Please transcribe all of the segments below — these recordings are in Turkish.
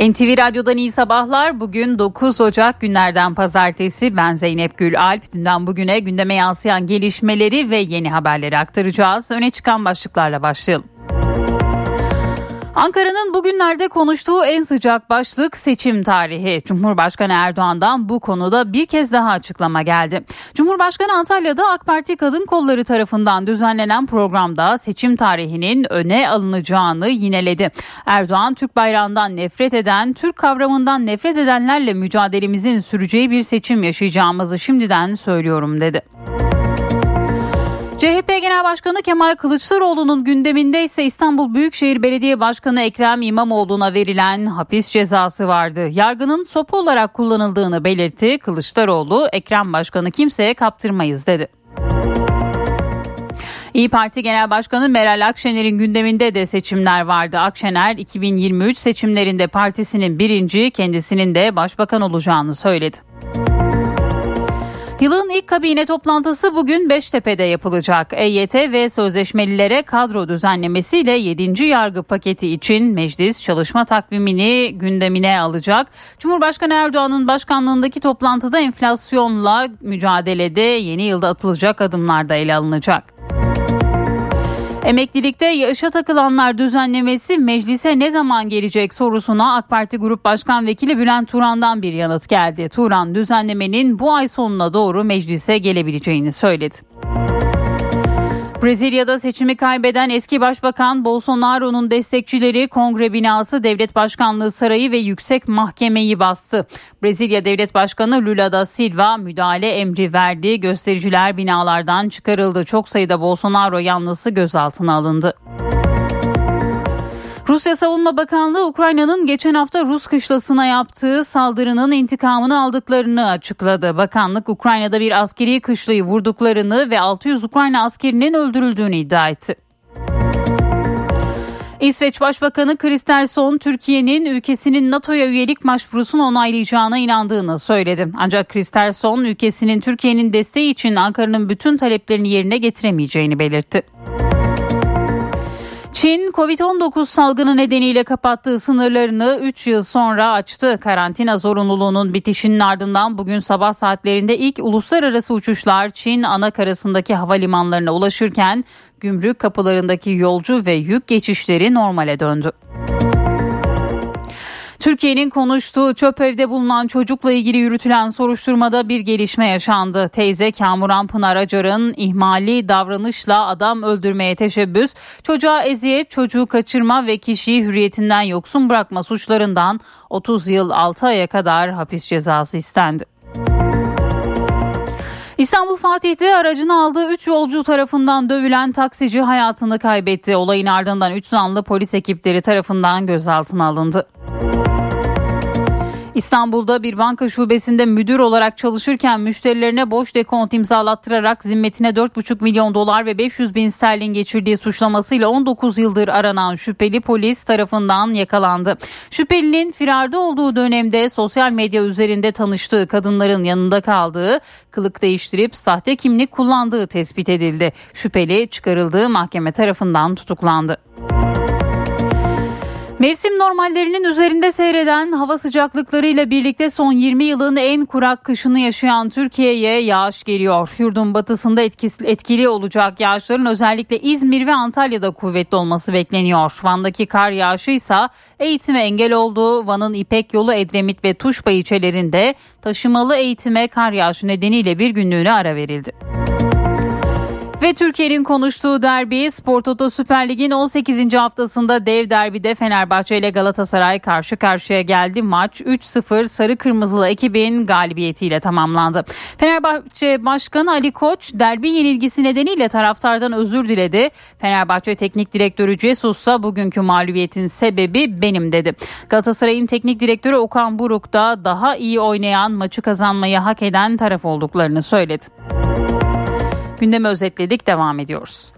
NTV Radyo'dan iyi sabahlar. Bugün 9 Ocak günlerden pazartesi. Ben Zeynep Gül Alp. Dünden bugüne gündeme yansıyan gelişmeleri ve yeni haberleri aktaracağız. Öne çıkan başlıklarla başlayalım. Ankara'nın bugünlerde konuştuğu en sıcak başlık seçim tarihi. Cumhurbaşkanı Erdoğan'dan bu konuda bir kez daha açıklama geldi. Cumhurbaşkanı Antalya'da AK Parti kadın kolları tarafından düzenlenen programda seçim tarihinin öne alınacağını yineledi. Erdoğan Türk bayrağından nefret eden, Türk kavramından nefret edenlerle mücadelemizin süreceği bir seçim yaşayacağımızı şimdiden söylüyorum dedi. CHP Genel Başkanı Kemal Kılıçdaroğlu'nun gündeminde ise İstanbul Büyükşehir Belediye Başkanı Ekrem İmamoğlu'na verilen hapis cezası vardı. Yargının sopa olarak kullanıldığını belirtti. Kılıçdaroğlu, Ekrem Başkanı kimseye kaptırmayız dedi. İyi Parti Genel Başkanı Meral Akşener'in gündeminde de seçimler vardı. Akşener 2023 seçimlerinde partisinin birinci kendisinin de başbakan olacağını söyledi. Yılın ilk kabine toplantısı bugün Beştepe'de yapılacak. EYT ve sözleşmelilere kadro düzenlemesiyle 7. yargı paketi için meclis çalışma takvimini gündemine alacak. Cumhurbaşkanı Erdoğan'ın başkanlığındaki toplantıda enflasyonla mücadelede yeni yılda atılacak adımlar da ele alınacak. Emeklilikte yaşa takılanlar düzenlemesi meclise ne zaman gelecek sorusuna AK Parti Grup Başkan Vekili Bülent Turan'dan bir yanıt geldi. Turan düzenlemenin bu ay sonuna doğru meclise gelebileceğini söyledi. Brezilya'da seçimi kaybeden eski başbakan Bolsonaro'nun destekçileri kongre binası, devlet başkanlığı sarayı ve yüksek mahkemeyi bastı. Brezilya Devlet Başkanı Lula da Silva müdahale emri verdi. Göstericiler binalardan çıkarıldı. Çok sayıda Bolsonaro yanlısı gözaltına alındı. Rusya Savunma Bakanlığı Ukrayna'nın geçen hafta Rus kışlasına yaptığı saldırının intikamını aldıklarını açıkladı. Bakanlık Ukrayna'da bir askeri kışlayı vurduklarını ve 600 Ukrayna askerinin öldürüldüğünü iddia etti. İsveç Başbakanı Kristersson Türkiye'nin ülkesinin NATO'ya üyelik başvurusunu onaylayacağına inandığını söyledi. Ancak Kristersson ülkesinin Türkiye'nin desteği için Ankara'nın bütün taleplerini yerine getiremeyeceğini belirtti. Çin Covid-19 salgını nedeniyle kapattığı sınırlarını 3 yıl sonra açtı. Karantina zorunluluğunun bitişinin ardından bugün sabah saatlerinde ilk uluslararası uçuşlar Çin ana karasındaki havalimanlarına ulaşırken gümrük kapılarındaki yolcu ve yük geçişleri normale döndü. Türkiye'nin konuştuğu çöp evde bulunan çocukla ilgili yürütülen soruşturmada bir gelişme yaşandı. Teyze Kamuran Pınar Acar'ın ihmali davranışla adam öldürmeye teşebbüs, çocuğa eziyet, çocuğu kaçırma ve kişiyi hürriyetinden yoksun bırakma suçlarından 30 yıl 6 aya kadar hapis cezası istendi. İstanbul Fatih'te aracını aldığı 3 yolcu tarafından dövülen taksici hayatını kaybetti. Olayın ardından 3 zanlı polis ekipleri tarafından gözaltına alındı. İstanbul'da bir banka şubesinde müdür olarak çalışırken müşterilerine boş dekont imzalattırarak zimmetine 4,5 milyon dolar ve 500 bin sterlin geçirdiği suçlamasıyla 19 yıldır aranan şüpheli polis tarafından yakalandı. Şüphelinin firarda olduğu dönemde sosyal medya üzerinde tanıştığı kadınların yanında kaldığı, kılık değiştirip sahte kimlik kullandığı tespit edildi. Şüpheli çıkarıldığı mahkeme tarafından tutuklandı. Mevsim normallerinin üzerinde seyreden hava sıcaklıklarıyla birlikte son 20 yılın en kurak kışını yaşayan Türkiye'ye yağış geliyor. Yurdun batısında etkisi, etkili olacak yağışların özellikle İzmir ve Antalya'da kuvvetli olması bekleniyor. Van'daki kar yağışı ise eğitime engel oldu. Van'ın İpek yolu Edremit ve Tuşba ilçelerinde taşımalı eğitime kar yağışı nedeniyle bir günlüğüne ara verildi. Ve Türkiye'nin konuştuğu derbi Spor Toto Süper Lig'in 18. haftasında dev derbide Fenerbahçe ile Galatasaray karşı karşıya geldi. Maç 3-0 sarı kırmızılı ekibin galibiyetiyle tamamlandı. Fenerbahçe Başkanı Ali Koç derbi yenilgisi nedeniyle taraftardan özür diledi. Fenerbahçe Teknik Direktörü Jesus ise bugünkü mağlubiyetin sebebi benim dedi. Galatasaray'ın teknik direktörü Okan Buruk da daha iyi oynayan maçı kazanmayı hak eden taraf olduklarını söyledi. Gündemi özetledik devam ediyoruz.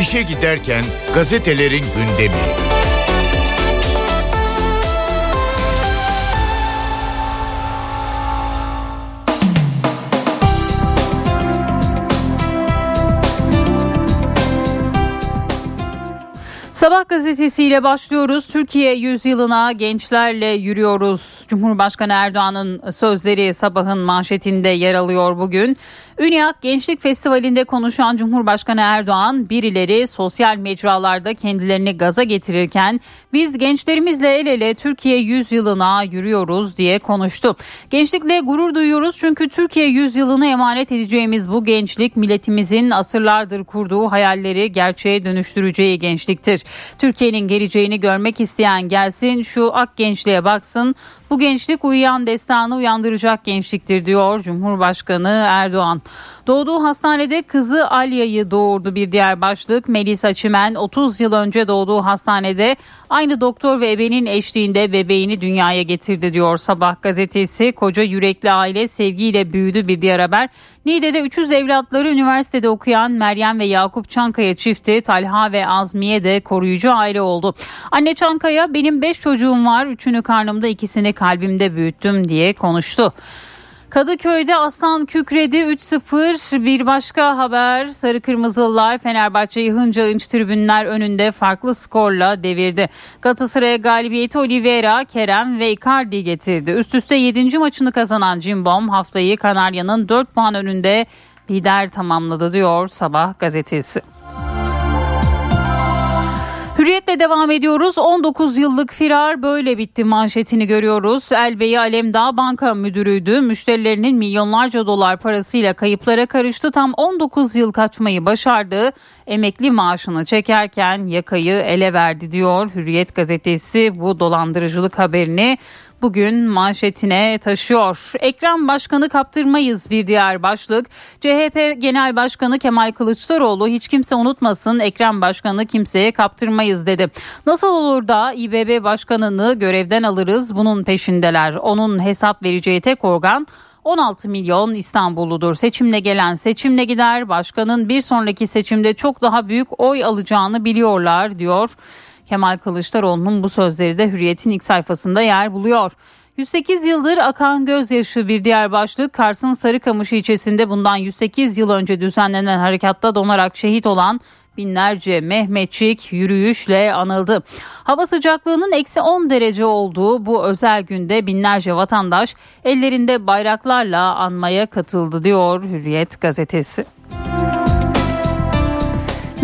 İşe giderken gazetelerin gündemi. Sabah gazetesiyle başlıyoruz. Türkiye yüzyılına gençlerle yürüyoruz. Cumhurbaşkanı Erdoğan'ın sözleri sabahın manşetinde yer alıyor bugün. Ünyak Gençlik Festivali'nde konuşan Cumhurbaşkanı Erdoğan birileri sosyal mecralarda kendilerini gaza getirirken biz gençlerimizle el ele Türkiye yüzyılına yürüyoruz diye konuştu. Gençlikle gurur duyuyoruz çünkü Türkiye yüzyılını emanet edeceğimiz bu gençlik milletimizin asırlardır kurduğu hayalleri gerçeğe dönüştüreceği gençliktir. Türkiye'nin geleceğini görmek isteyen gelsin şu ak gençliğe baksın. Bu gençlik uyuyan destanı uyandıracak gençliktir diyor Cumhurbaşkanı Erdoğan. Doğduğu hastanede kızı Alya'yı doğurdu bir diğer başlık. Melisa Çimen 30 yıl önce doğduğu hastanede aynı doktor ve ebenin eşliğinde bebeğini dünyaya getirdi diyor Sabah gazetesi. Koca yürekli aile sevgiyle büyüdü bir diğer haber. Niğde'de 300 evlatları üniversitede okuyan Meryem ve Yakup Çankaya çifti Talha ve Azmiye de koruyucu aile oldu. Anne Çankaya benim 5 çocuğum var. Üçünü karnımda ikisini kalbimde büyüttüm diye konuştu. Kadıköy'de Aslan kükredi 3-0 bir başka haber Sarı Kırmızılılar Fenerbahçe'yi hınca hınç tribünler önünde farklı skorla devirdi. Galatasaray'a galibiyeti Oliveira, Kerem ve Icardi getirdi. Üst üste 7. maçını kazanan Cimbom haftayı Kanarya'nın 4 puan önünde lider tamamladı diyor Sabah gazetesi. Hürriyetle devam ediyoruz. 19 yıllık firar böyle bitti manşetini görüyoruz. Elbey Alemdağ banka müdürüydü. Müşterilerinin milyonlarca dolar parasıyla kayıplara karıştı. Tam 19 yıl kaçmayı başardı. Emekli maaşını çekerken yakayı ele verdi diyor Hürriyet gazetesi bu dolandırıcılık haberini bugün manşetine taşıyor. Ekrem Başkanı kaptırmayız bir diğer başlık. CHP Genel Başkanı Kemal Kılıçdaroğlu hiç kimse unutmasın Ekrem Başkanı kimseye kaptırmayız dedi. Nasıl olur da İBB Başkanı'nı görevden alırız bunun peşindeler. Onun hesap vereceği tek organ 16 milyon İstanbulludur. Seçimle gelen seçimle gider. Başkanın bir sonraki seçimde çok daha büyük oy alacağını biliyorlar diyor. Kemal Kılıçdaroğlu'nun bu sözleri de Hürriyet'in ilk sayfasında yer buluyor. 108 yıldır akan gözyaşı bir diğer başlık Kars'ın Sarıkamış ilçesinde bundan 108 yıl önce düzenlenen harekatta donarak şehit olan binlerce Mehmetçik yürüyüşle anıldı. Hava sıcaklığının eksi 10 derece olduğu bu özel günde binlerce vatandaş ellerinde bayraklarla anmaya katıldı diyor Hürriyet gazetesi.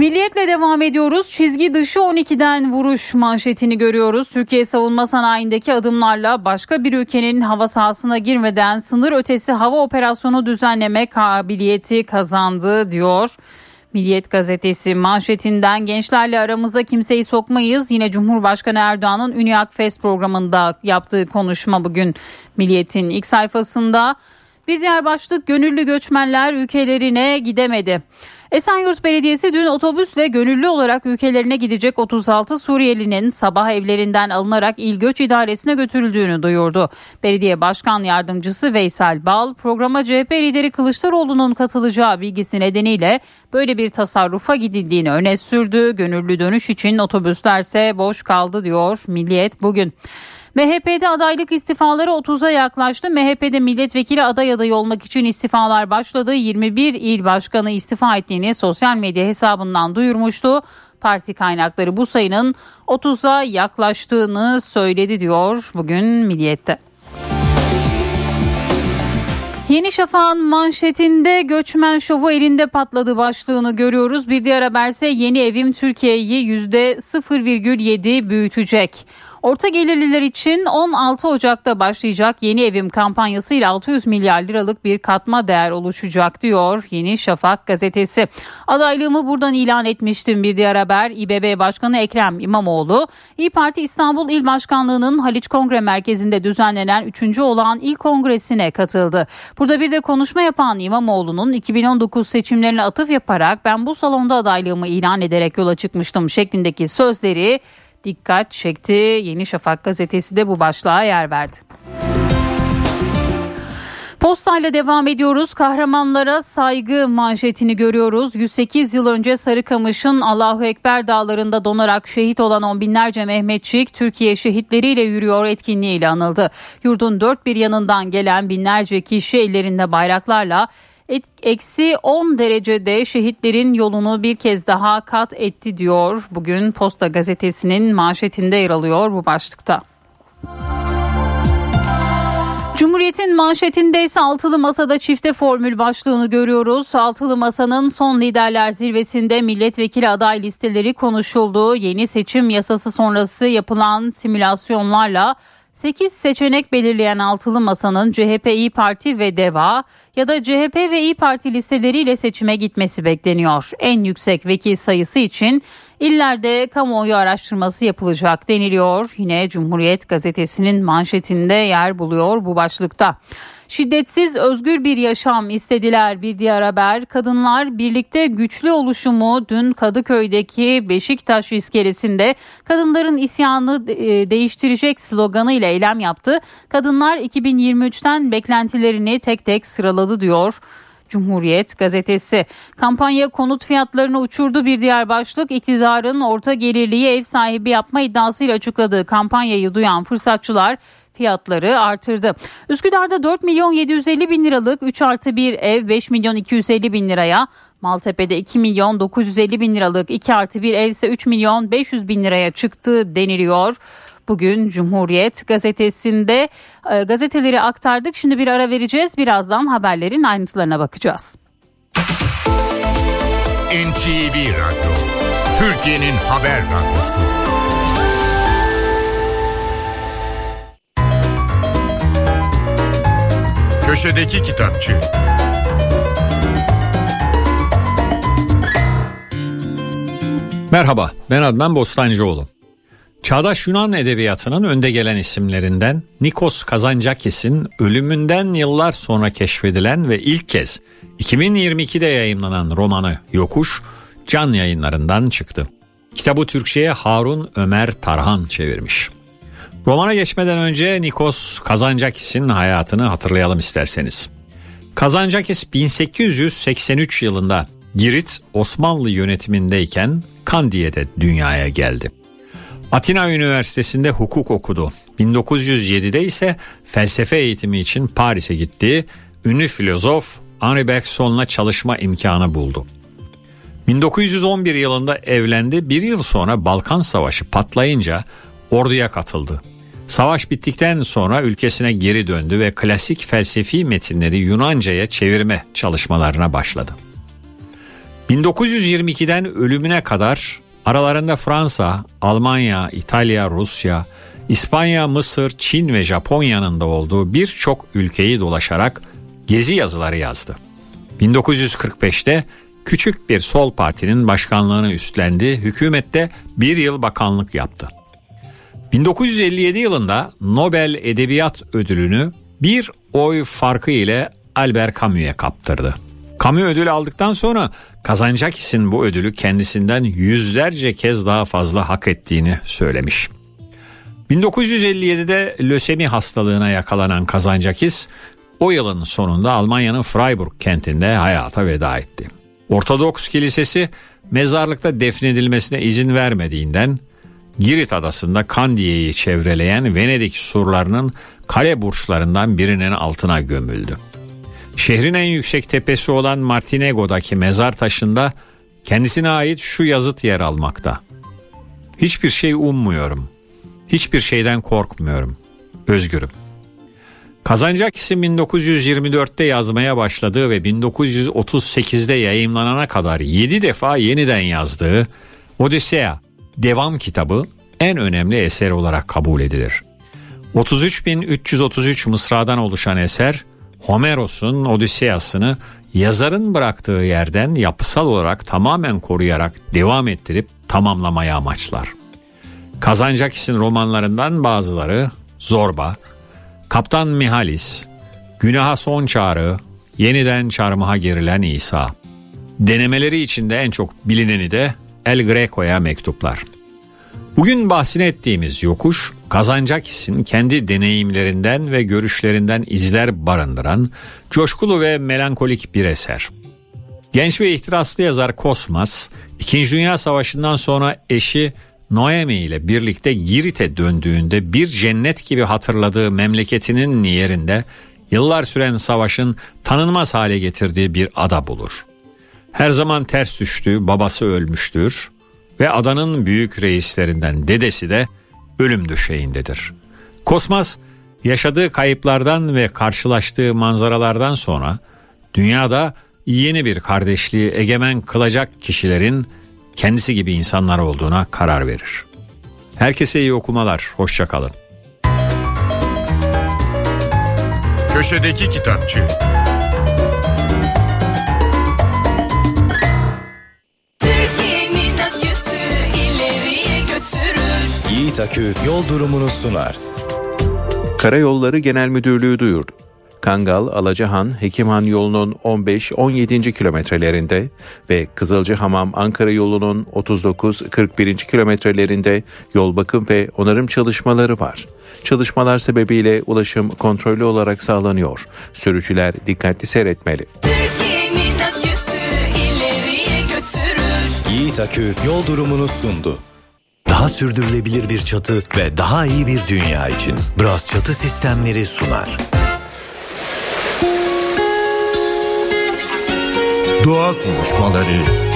Milliyetle devam ediyoruz. Çizgi dışı 12'den vuruş manşetini görüyoruz. Türkiye savunma sanayindeki adımlarla başka bir ülkenin hava sahasına girmeden sınır ötesi hava operasyonu düzenleme kabiliyeti kazandı diyor. Milliyet gazetesi manşetinden gençlerle aramıza kimseyi sokmayız. Yine Cumhurbaşkanı Erdoğan'ın Ünyak Fest programında yaptığı konuşma bugün Milliyet'in ilk sayfasında. Bir diğer başlık gönüllü göçmenler ülkelerine gidemedi. Esenyurt Belediyesi dün otobüsle gönüllü olarak ülkelerine gidecek 36 Suriyelinin sabah evlerinden alınarak İl Göç İdaresi'ne götürüldüğünü duyurdu. Belediye Başkan Yardımcısı Veysel Bal programa CHP lideri Kılıçdaroğlu'nun katılacağı bilgisi nedeniyle böyle bir tasarrufa gidildiğini öne sürdü. Gönüllü dönüş için otobüslerse boş kaldı diyor Milliyet bugün. MHP'de adaylık istifaları 30'a yaklaştı. MHP'de milletvekili aday adayı olmak için istifalar başladı. 21 il başkanı istifa ettiğini sosyal medya hesabından duyurmuştu. Parti kaynakları bu sayının 30'a yaklaştığını söyledi diyor bugün Milliyet'te. Yeni Şafak'ın manşetinde göçmen şovu elinde patladı başlığını görüyoruz. Bir diğer haberse yeni evim Türkiye'yi %0,7 büyütecek. Orta gelirliler için 16 Ocak'ta başlayacak yeni evim kampanyasıyla 600 milyar liralık bir katma değer oluşacak diyor Yeni Şafak gazetesi. Adaylığımı buradan ilan etmiştim bir diğer haber. İBB Başkanı Ekrem İmamoğlu İyi Parti İstanbul İl Başkanlığı'nın Haliç Kongre Merkezi'nde düzenlenen 3. olan il kongresine katıldı. Burada bir de konuşma yapan İmamoğlu'nun 2019 seçimlerine atıf yaparak ben bu salonda adaylığımı ilan ederek yola çıkmıştım şeklindeki sözleri dikkat çekti. Yeni Şafak gazetesi de bu başlığa yer verdi. Postayla devam ediyoruz. Kahramanlara saygı manşetini görüyoruz. 108 yıl önce Sarıkamış'ın Allahu Ekber dağlarında donarak şehit olan on binlerce Mehmetçik Türkiye şehitleriyle yürüyor etkinliğiyle anıldı. Yurdun dört bir yanından gelen binlerce kişi ellerinde bayraklarla eksi 10 derecede şehitlerin yolunu bir kez daha kat etti diyor. Bugün Posta gazetesinin manşetinde yer alıyor bu başlıkta. Cumhuriyet'in manşetinde ise altılı masada çifte formül başlığını görüyoruz. Altılı masanın son liderler zirvesinde milletvekili aday listeleri konuşuldu. Yeni seçim yasası sonrası yapılan simülasyonlarla 8 seçenek belirleyen altılı masanın CHP, İyi Parti ve DEVA ya da CHP ve İyi Parti listeleriyle seçime gitmesi bekleniyor. En yüksek vekil sayısı için illerde kamuoyu araştırması yapılacak deniliyor. Yine Cumhuriyet gazetesinin manşetinde yer buluyor bu başlıkta. Şiddetsiz özgür bir yaşam istediler bir diğer haber. Kadınlar birlikte güçlü oluşumu dün Kadıköy'deki Beşiktaş iskelesinde kadınların isyanı e, değiştirecek sloganı ile eylem yaptı. Kadınlar 2023'ten beklentilerini tek tek sıraladı diyor. Cumhuriyet gazetesi. Kampanya konut fiyatlarını uçurdu bir diğer başlık iktidarın orta gelirliği ev sahibi yapma iddiasıyla açıkladığı kampanyayı duyan fırsatçılar fiyatları artırdı. Üsküdar'da 4 milyon 750 bin liralık 3 artı 1 ev 5 milyon 250 bin liraya Maltepe'de 2 milyon 950 bin liralık 2 artı 1 ev ise 3 milyon 500 bin liraya çıktı deniliyor. Bugün Cumhuriyet gazetesinde e, gazeteleri aktardık. Şimdi bir ara vereceğiz. Birazdan haberlerin ayrıntılarına bakacağız. NTV Radyo, Türkiye'nin haber radyosu. Köşedeki Kitapçı Merhaba, ben Adnan Bostancıoğlu. Çağdaş Yunan edebiyatının önde gelen isimlerinden Nikos Kazantzakis'in ölümünden yıllar sonra keşfedilen ve ilk kez 2022'de yayınlanan romanı Yokuş can yayınlarından çıktı. Kitabı Türkçe'ye Harun Ömer Tarhan çevirmiş. Romana geçmeden önce Nikos Kazantzakis'in hayatını hatırlayalım isterseniz. Kazantzakis 1883 yılında Girit Osmanlı yönetimindeyken Kandiye'de dünyaya geldi. Atina Üniversitesi'nde hukuk okudu. 1907'de ise felsefe eğitimi için Paris'e gitti. Ünlü filozof Henri Bergson'la çalışma imkanı buldu. 1911 yılında evlendi. Bir yıl sonra Balkan Savaşı patlayınca orduya katıldı. Savaş bittikten sonra ülkesine geri döndü ve klasik felsefi metinleri Yunanca'ya çevirme çalışmalarına başladı. 1922'den ölümüne kadar aralarında Fransa, Almanya, İtalya, Rusya, İspanya, Mısır, Çin ve Japonya'nın da olduğu birçok ülkeyi dolaşarak gezi yazıları yazdı. 1945'te küçük bir sol partinin başkanlığını üstlendi, hükümette bir yıl bakanlık yaptı. 1957 yılında Nobel Edebiyat Ödülünü bir oy farkı ile Albert Camus'e kaptırdı. Camus ödül aldıktan sonra Kazancakis'in bu ödülü kendisinden yüzlerce kez daha fazla hak ettiğini söylemiş. 1957'de lösemi hastalığına yakalanan Kazancakis o yılın sonunda Almanya'nın Freiburg kentinde hayata veda etti. Ortodoks kilisesi mezarlıkta defnedilmesine izin vermediğinden Girit adasında Kandiye'yi çevreleyen Venedik surlarının kale burçlarından birinin altına gömüldü. Şehrin en yüksek tepesi olan Martinego'daki mezar taşında kendisine ait şu yazıt yer almakta. Hiçbir şey ummuyorum. Hiçbir şeyden korkmuyorum. Özgürüm. Kazancakis'in 1924'te yazmaya başladığı ve 1938'de yayımlanana kadar 7 defa yeniden yazdığı Odisea devam kitabı en önemli eser olarak kabul edilir. 33.333 mısradan oluşan eser Homeros'un Odiseyasını yazarın bıraktığı yerden yapısal olarak tamamen koruyarak devam ettirip tamamlamaya amaçlar. Kazancakis'in romanlarından bazıları Zorba, Kaptan Mihalis, Günaha Son Çağrı, Yeniden Çarmıha Gerilen İsa. Denemeleri içinde en çok bilineni de El Greco'ya mektuplar. Bugün bahsini ettiğimiz yokuş Kazancakis'in kendi deneyimlerinden ve görüşlerinden izler barındıran coşkulu ve melankolik bir eser. Genç ve ihtiraslı yazar Kosmas, İkinci Dünya Savaşı'ndan sonra eşi Noemi ile birlikte Girit'e döndüğünde bir cennet gibi hatırladığı memleketinin yerinde yıllar süren savaşın tanınmaz hale getirdiği bir ada bulur. Her zaman ters düştüğü babası ölmüştür ve adanın büyük reislerinden dedesi de ölüm döşeğindedir. Kosmas yaşadığı kayıplardan ve karşılaştığı manzaralardan sonra dünyada yeni bir kardeşliği egemen kılacak kişilerin kendisi gibi insanlar olduğuna karar verir. Herkese iyi okumalar, hoşçakalın. Köşedeki Kitapçı Akü yol durumunu sunar. Karayolları Genel Müdürlüğü duyurdu. Kangal, Alacahan, Hekimhan yolunun 15-17. kilometrelerinde ve Kızılcıhamam Ankara yolunun 39-41. kilometrelerinde yol bakım ve onarım çalışmaları var. Çalışmalar sebebiyle ulaşım kontrollü olarak sağlanıyor. Sürücüler dikkatli seyretmeli. Yiğit Akü yol durumunu sundu. Daha sürdürülebilir bir çatı ve daha iyi bir dünya için Bras Çatı Sistemleri sunar. Doğa konuşmaları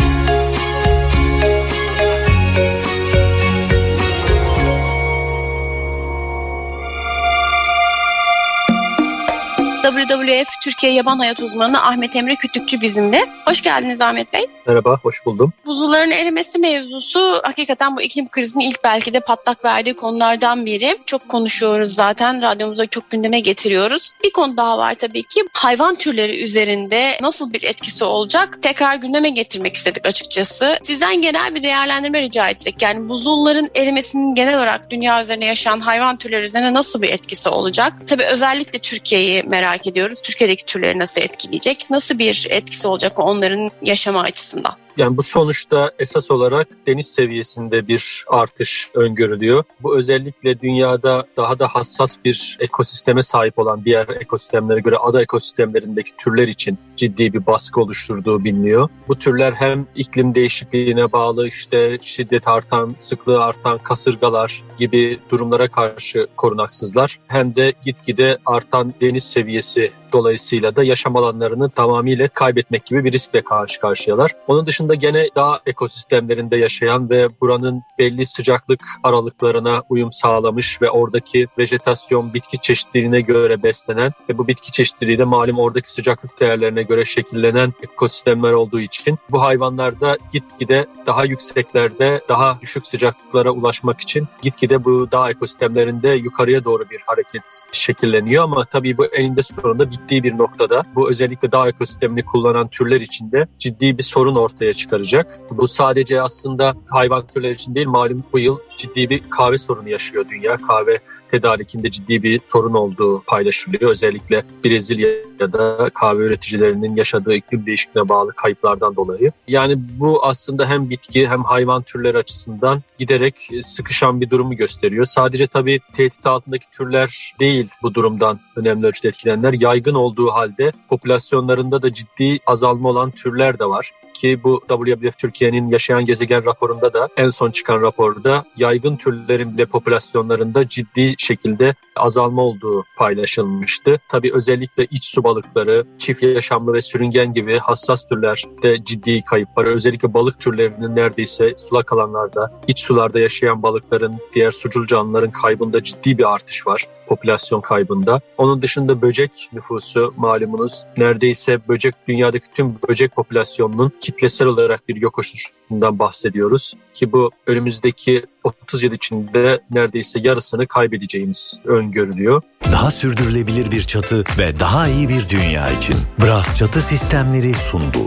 WWF Türkiye Yaban Hayat Uzmanı Ahmet Emre Kütükçü bizimle. Hoş geldiniz Ahmet Bey. Merhaba, hoş buldum. Buzulların erimesi mevzusu hakikaten bu iklim krizinin ilk belki de patlak verdiği konulardan biri. Çok konuşuyoruz zaten, radyomuzda çok gündeme getiriyoruz. Bir konu daha var tabii ki. Hayvan türleri üzerinde nasıl bir etkisi olacak? Tekrar gündeme getirmek istedik açıkçası. Sizden genel bir değerlendirme rica etsek. Yani buzulların erimesinin genel olarak dünya üzerine yaşayan hayvan türleri üzerine nasıl bir etkisi olacak? Tabii özellikle Türkiye'yi merak ediyoruz. Türkiye'deki türleri nasıl etkileyecek? Nasıl bir etkisi olacak onların yaşama açısından? Yani bu sonuçta esas olarak deniz seviyesinde bir artış öngörülüyor. Bu özellikle dünyada daha da hassas bir ekosisteme sahip olan diğer ekosistemlere göre ada ekosistemlerindeki türler için ciddi bir baskı oluşturduğu biliniyor. Bu türler hem iklim değişikliğine bağlı işte şiddet artan, sıklığı artan kasırgalar gibi durumlara karşı korunaksızlar. Hem de gitgide artan deniz seviyesi dolayısıyla da yaşam alanlarını tamamıyla kaybetmek gibi bir riskle karşı karşıyalar. Onun dışında gene dağ ekosistemlerinde yaşayan ve buranın belli sıcaklık aralıklarına uyum sağlamış ve oradaki vejetasyon bitki çeşitliliğine göre beslenen ve bu bitki çeşitliliği de malum oradaki sıcaklık değerlerine göre şekillenen ekosistemler olduğu için bu hayvanlarda gitgide daha yükseklerde daha düşük sıcaklıklara ulaşmak için gitgide bu dağ ekosistemlerinde yukarıya doğru bir hareket şekilleniyor ama tabii bu eninde sonunda bittiği bir noktada bu özellikle dağ ekosistemini kullanan türler için de ciddi bir sorun ortaya çıkaracak. Bu sadece aslında hayvan türleri için değil malum bu yıl ciddi bir kahve sorunu yaşıyor dünya. Kahve tedarikinde ciddi bir sorun olduğu paylaşılıyor. Özellikle Brezilya'da kahve üreticilerinin yaşadığı iklim değişikliğine bağlı kayıplardan dolayı. Yani bu aslında hem bitki hem hayvan türleri açısından giderek sıkışan bir durumu gösteriyor. Sadece tabii tehdit altındaki türler değil bu durumdan önemli ölçüde etkilenenler. Yaygın olduğu halde popülasyonlarında da ciddi azalma olan türler de var ki bu WWF Türkiye'nin yaşayan gezegen raporunda da en son çıkan raporda yaygın türlerin bile popülasyonlarında ciddi şekilde azalma olduğu paylaşılmıştı. Tabii özellikle iç su balıkları, çift yaşamlı ve sürüngen gibi hassas türlerde ciddi kayıp var. Özellikle balık türlerinin neredeyse sulak alanlarda, iç sularda yaşayan balıkların, diğer sucul canlıların kaybında ciddi bir artış var popülasyon kaybında. Onun dışında böcek nüfusu malumunuz neredeyse böcek dünyadaki tüm böcek popülasyonunun kitlesel olarak bir yok oluşundan bahsediyoruz. Ki bu önümüzdeki 30 yıl içinde neredeyse yarısını kaybedeceğimiz öngörülüyor. Daha sürdürülebilir bir çatı ve daha iyi bir dünya için Bras Çatı Sistemleri sundu.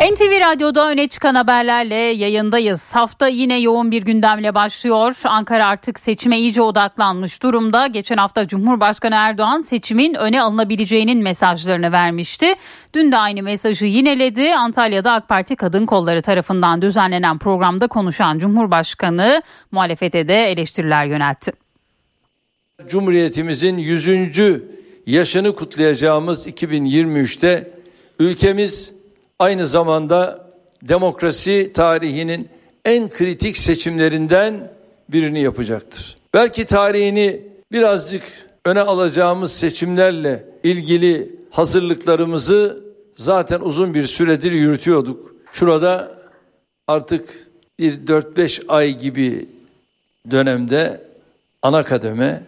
NTV Radyo'da öne çıkan haberlerle yayındayız. Hafta yine yoğun bir gündemle başlıyor. Ankara artık seçime iyice odaklanmış durumda. Geçen hafta Cumhurbaşkanı Erdoğan seçimin öne alınabileceğinin mesajlarını vermişti. Dün de aynı mesajı yineledi. Antalya'da AK Parti Kadın Kolları tarafından düzenlenen programda konuşan Cumhurbaşkanı muhalefete de eleştiriler yöneltti. Cumhuriyetimizin 100. yaşını kutlayacağımız 2023'te ülkemiz aynı zamanda demokrasi tarihinin en kritik seçimlerinden birini yapacaktır. Belki tarihini birazcık öne alacağımız seçimlerle ilgili hazırlıklarımızı zaten uzun bir süredir yürütüyorduk. Şurada artık bir 4-5 ay gibi dönemde ana kademe,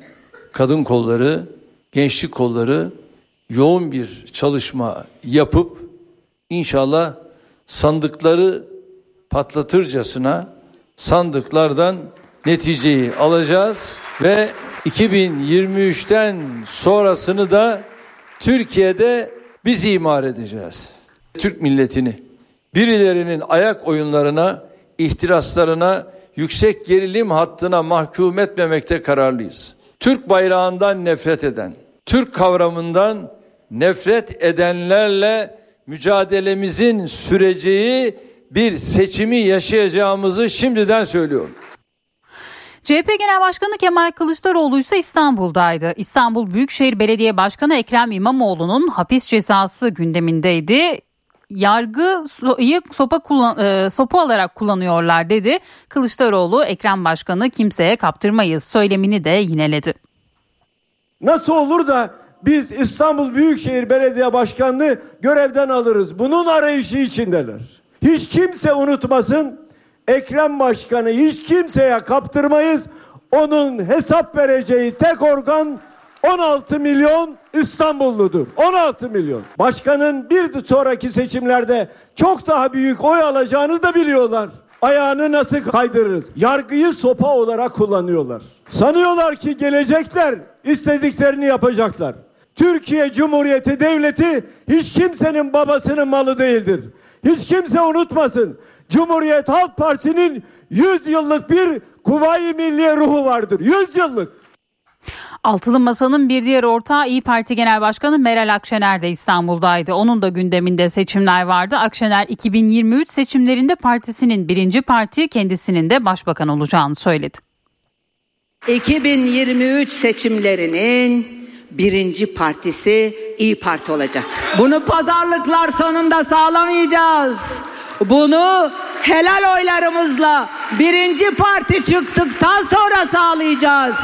kadın kolları, gençlik kolları yoğun bir çalışma yapıp inşallah sandıkları patlatırcasına sandıklardan neticeyi alacağız ve 2023'ten sonrasını da Türkiye'de biz imar edeceğiz. Türk milletini birilerinin ayak oyunlarına, ihtiraslarına, yüksek gerilim hattına mahkum etmemekte kararlıyız. Türk bayrağından nefret eden, Türk kavramından nefret edenlerle mücadelemizin süreceği bir seçimi yaşayacağımızı şimdiden söylüyorum. CHP Genel Başkanı Kemal Kılıçdaroğlu ise İstanbul'daydı. İstanbul Büyükşehir Belediye Başkanı Ekrem İmamoğlu'nun hapis cezası gündemindeydi. Yargıyı sopa, kullan, e, sopa olarak kullanıyorlar dedi. Kılıçdaroğlu Ekrem Başkanı kimseye kaptırmayız söylemini de yineledi. Nasıl olur da biz İstanbul Büyükşehir Belediye Başkanlığı görevden alırız. Bunun arayışı içindeler. Hiç kimse unutmasın Ekrem Başkanı hiç kimseye kaptırmayız. Onun hesap vereceği tek organ 16 milyon İstanbulludur. 16 milyon. Başkanın bir sonraki seçimlerde çok daha büyük oy alacağını da biliyorlar. Ayağını nasıl kaydırırız? Yargıyı sopa olarak kullanıyorlar. Sanıyorlar ki gelecekler, istediklerini yapacaklar. Türkiye Cumhuriyeti Devleti hiç kimsenin babasının malı değildir. Hiç kimse unutmasın. Cumhuriyet Halk Partisi'nin 100 yıllık bir kuvayi milliye ruhu vardır. 100 yıllık. Altılı Masa'nın bir diğer ortağı İyi Parti Genel Başkanı Meral Akşener de İstanbul'daydı. Onun da gündeminde seçimler vardı. Akşener 2023 seçimlerinde partisinin birinci parti kendisinin de başbakan olacağını söyledi. 2023 seçimlerinin birinci partisi İyi Parti olacak. Bunu pazarlıklar sonunda sağlamayacağız. Bunu helal oylarımızla birinci parti çıktıktan sonra sağlayacağız.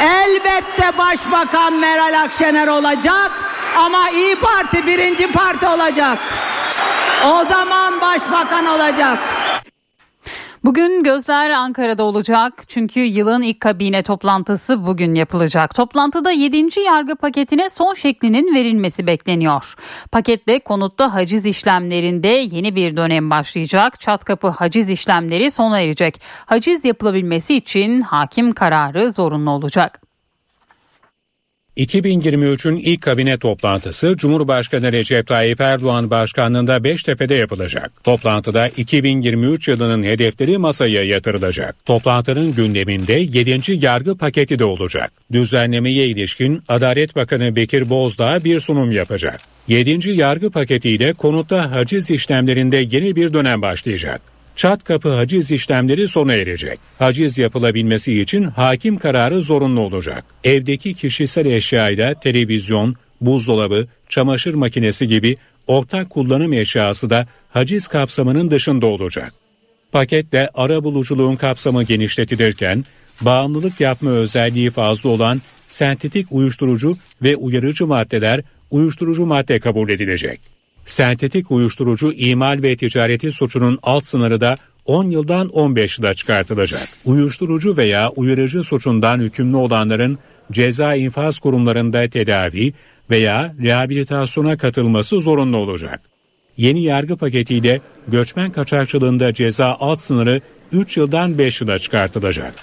Elbette Başbakan Meral Akşener olacak ama İyi Parti birinci parti olacak. O zaman başbakan olacak. Bugün gözler Ankara'da olacak çünkü yılın ilk kabine toplantısı bugün yapılacak. Toplantıda 7. yargı paketine son şeklinin verilmesi bekleniyor. Paketle konutta haciz işlemlerinde yeni bir dönem başlayacak. Çatkapı haciz işlemleri sona erecek. Haciz yapılabilmesi için hakim kararı zorunlu olacak. 2023'ün ilk kabine toplantısı Cumhurbaşkanı Recep Tayyip Erdoğan başkanlığında Beştepe'de yapılacak. Toplantıda 2023 yılının hedefleri masaya yatırılacak. Toplantının gündeminde 7. yargı paketi de olacak. Düzenlemeye ilişkin Adalet Bakanı Bekir Bozdağ bir sunum yapacak. 7. yargı paketiyle konutta haciz işlemlerinde yeni bir dönem başlayacak. Çat kapı haciz işlemleri sona erecek. Haciz yapılabilmesi için hakim kararı zorunlu olacak. Evdeki kişisel eşyayla televizyon, buzdolabı, çamaşır makinesi gibi ortak kullanım eşyası da haciz kapsamının dışında olacak. Paketle ara buluculuğun kapsamı genişletilirken bağımlılık yapma özelliği fazla olan sentetik uyuşturucu ve uyarıcı maddeler uyuşturucu madde kabul edilecek. Sentetik uyuşturucu imal ve ticareti suçunun alt sınırı da 10 yıldan 15 yıla çıkartılacak. Uyuşturucu veya uyarıcı suçundan hükümlü olanların ceza infaz kurumlarında tedavi veya rehabilitasyona katılması zorunlu olacak. Yeni yargı paketiyle göçmen kaçakçılığında ceza alt sınırı 3 yıldan 5 yıla çıkartılacak.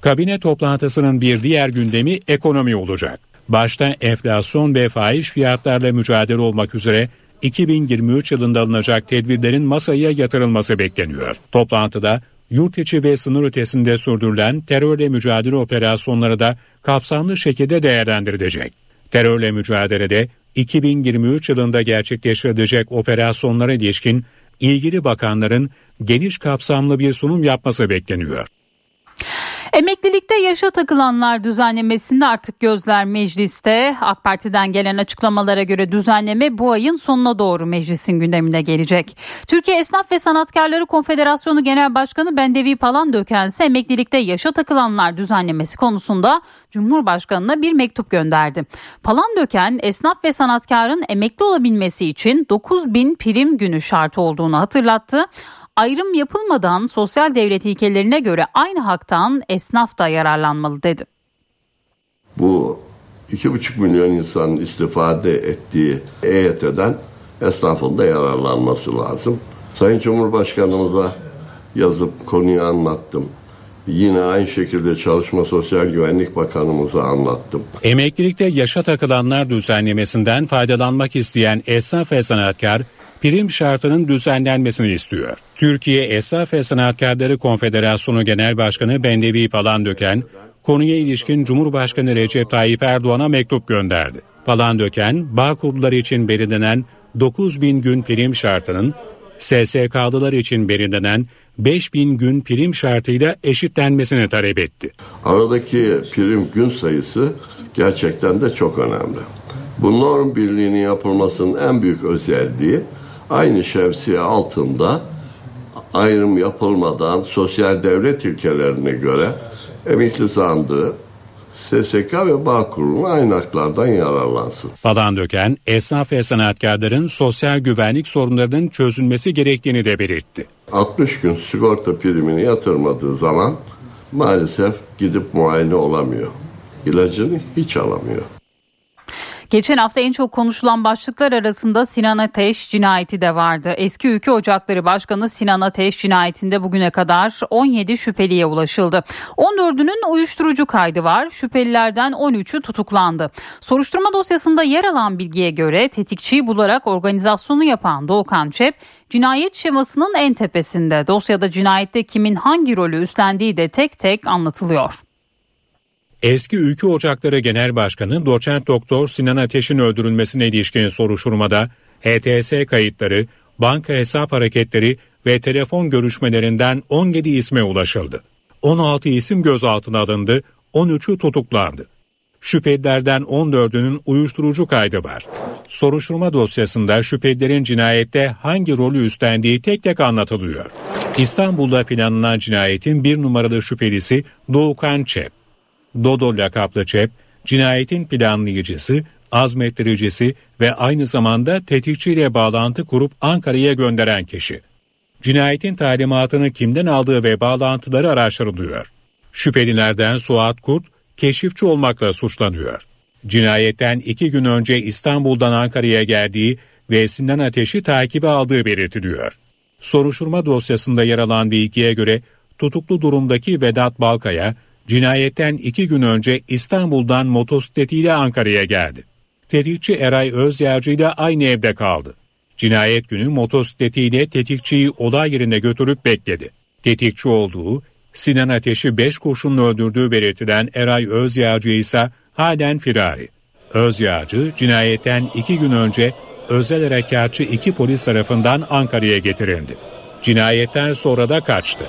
Kabine toplantısının bir diğer gündemi ekonomi olacak. Başta enflasyon ve faiz fiyatlarla mücadele olmak üzere 2023 yılında alınacak tedbirlerin masaya yatırılması bekleniyor. Toplantıda yurt içi ve sınır ötesinde sürdürülen terörle mücadele operasyonları da kapsamlı şekilde değerlendirilecek. Terörle mücadelede 2023 yılında gerçekleştirilecek operasyonlara ilişkin ilgili bakanların geniş kapsamlı bir sunum yapması bekleniyor. Emeklilikte yaşa takılanlar düzenlemesinde artık gözler mecliste. AK Parti'den gelen açıklamalara göre düzenleme bu ayın sonuna doğru meclisin gündemine gelecek. Türkiye Esnaf ve Sanatkarları Konfederasyonu Genel Başkanı Bendevi Palandöken ise emeklilikte yaşa takılanlar düzenlemesi konusunda Cumhurbaşkanı'na bir mektup gönderdi. Palandöken esnaf ve sanatkarın emekli olabilmesi için 9 bin prim günü şart olduğunu hatırlattı ayrım yapılmadan sosyal devlet ilkelerine göre aynı haktan esnaf da yararlanmalı dedi. Bu 2,5 milyon insanın istifade ettiği EYT'den esnafın da yararlanması lazım. Sayın Cumhurbaşkanımıza yazıp konuyu anlattım. Yine aynı şekilde Çalışma Sosyal Güvenlik Bakanımıza anlattım. Emeklilikte yaşa takılanlar düzenlemesinden faydalanmak isteyen esnaf ve sanatkar prim şartının düzenlenmesini istiyor. Türkiye Esnaf ve Sanatkarları Konfederasyonu Genel Başkanı Bendevi Palandöken, konuya ilişkin Cumhurbaşkanı Recep Tayyip Erdoğan'a mektup gönderdi. Palandöken, bağ kurulları için belirlenen 9 bin gün prim şartının SSK'lılar için belirlenen 5 bin gün prim şartıyla eşitlenmesini talep etti. Aradaki prim gün sayısı gerçekten de çok önemli. Bu norm birliğinin yapılmasının en büyük özelliği aynı şemsiye altında ayrım yapılmadan sosyal devlet ilkelerine göre emekli sandığı SSK ve bağ kurumu aynı haklardan yararlansın. Falan Döken, esnaf ve sanatkarların sosyal güvenlik sorunlarının çözülmesi gerektiğini de belirtti. 60 gün sigorta primini yatırmadığı zaman maalesef gidip muayene olamıyor. İlacını hiç alamıyor. Geçen hafta en çok konuşulan başlıklar arasında Sinan Ateş cinayeti de vardı. Eski Ülke Ocakları Başkanı Sinan Ateş cinayetinde bugüne kadar 17 şüpheliye ulaşıldı. 14'ünün uyuşturucu kaydı var. Şüphelilerden 13'ü tutuklandı. Soruşturma dosyasında yer alan bilgiye göre tetikçiyi bularak organizasyonu yapan Doğukan Çep cinayet şemasının en tepesinde. Dosyada cinayette kimin hangi rolü üstlendiği de tek tek anlatılıyor. Eski Ülke Ocakları Genel Başkanı Doçent Doktor Sinan Ateş'in öldürülmesine ilişkin soruşturmada HTS kayıtları, banka hesap hareketleri ve telefon görüşmelerinden 17 isme ulaşıldı. 16 isim gözaltına alındı, 13'ü tutuklandı. Şüphelilerden 14'ünün uyuşturucu kaydı var. Soruşturma dosyasında şüphelilerin cinayette hangi rolü üstlendiği tek tek anlatılıyor. İstanbul'da planlanan cinayetin bir numaralı şüphelisi Doğukan Çep. Dodo lakaplı Çep, cinayetin planlayıcısı, azmettiricisi ve aynı zamanda tetikçiyle bağlantı kurup Ankara'ya gönderen kişi. Cinayetin talimatını kimden aldığı ve bağlantıları araştırılıyor. Şüphelilerden Suat Kurt, keşifçi olmakla suçlanıyor. Cinayetten iki gün önce İstanbul'dan Ankara'ya geldiği ve Sinan Ateş'i takibe aldığı belirtiliyor. Soruşturma dosyasında yer alan bilgiye göre tutuklu durumdaki Vedat Balkaya, cinayetten iki gün önce İstanbul'dan motosikletiyle Ankara'ya geldi. Tetikçi Eray Özyağcı ile aynı evde kaldı. Cinayet günü motosikletiyle tetikçiyi olay yerine götürüp bekledi. Tetikçi olduğu, Sinan Ateş'i beş kurşunla öldürdüğü belirtilen Eray Özyağcı ise halen firari. Özyağcı cinayetten iki gün önce özel harekatçı iki polis tarafından Ankara'ya getirildi. Cinayetten sonra da kaçtı.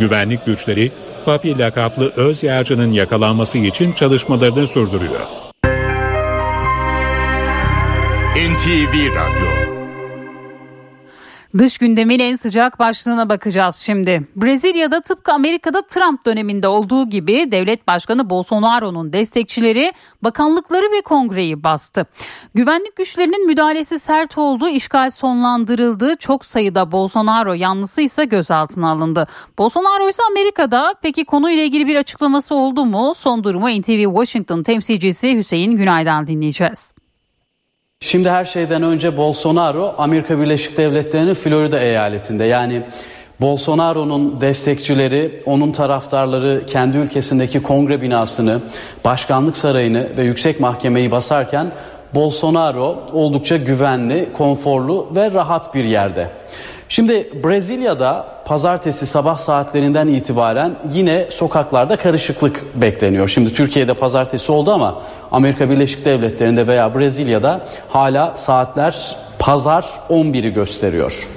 Güvenlik güçleri Papi lakaplı öz yağcının yakalanması için çalışmalarını sürdürüyor. NTV Radyo Dış gündemin en sıcak başlığına bakacağız şimdi. Brezilya'da tıpkı Amerika'da Trump döneminde olduğu gibi devlet başkanı Bolsonaro'nun destekçileri bakanlıkları ve kongreyi bastı. Güvenlik güçlerinin müdahalesi sert oldu, işgal sonlandırıldı. Çok sayıda Bolsonaro yanlısı ise gözaltına alındı. Bolsonaro ise Amerika'da. Peki konuyla ilgili bir açıklaması oldu mu? Son durumu NTV Washington temsilcisi Hüseyin Günay'dan dinleyeceğiz. Şimdi her şeyden önce Bolsonaro Amerika Birleşik Devletleri'nin Florida eyaletinde yani Bolsonaro'nun destekçileri, onun taraftarları kendi ülkesindeki kongre binasını, başkanlık sarayını ve yüksek mahkemeyi basarken Bolsonaro oldukça güvenli, konforlu ve rahat bir yerde. Şimdi Brezilya'da pazartesi sabah saatlerinden itibaren yine sokaklarda karışıklık bekleniyor. Şimdi Türkiye'de pazartesi oldu ama Amerika Birleşik Devletleri'nde veya Brezilya'da hala saatler pazar 11'i gösteriyor.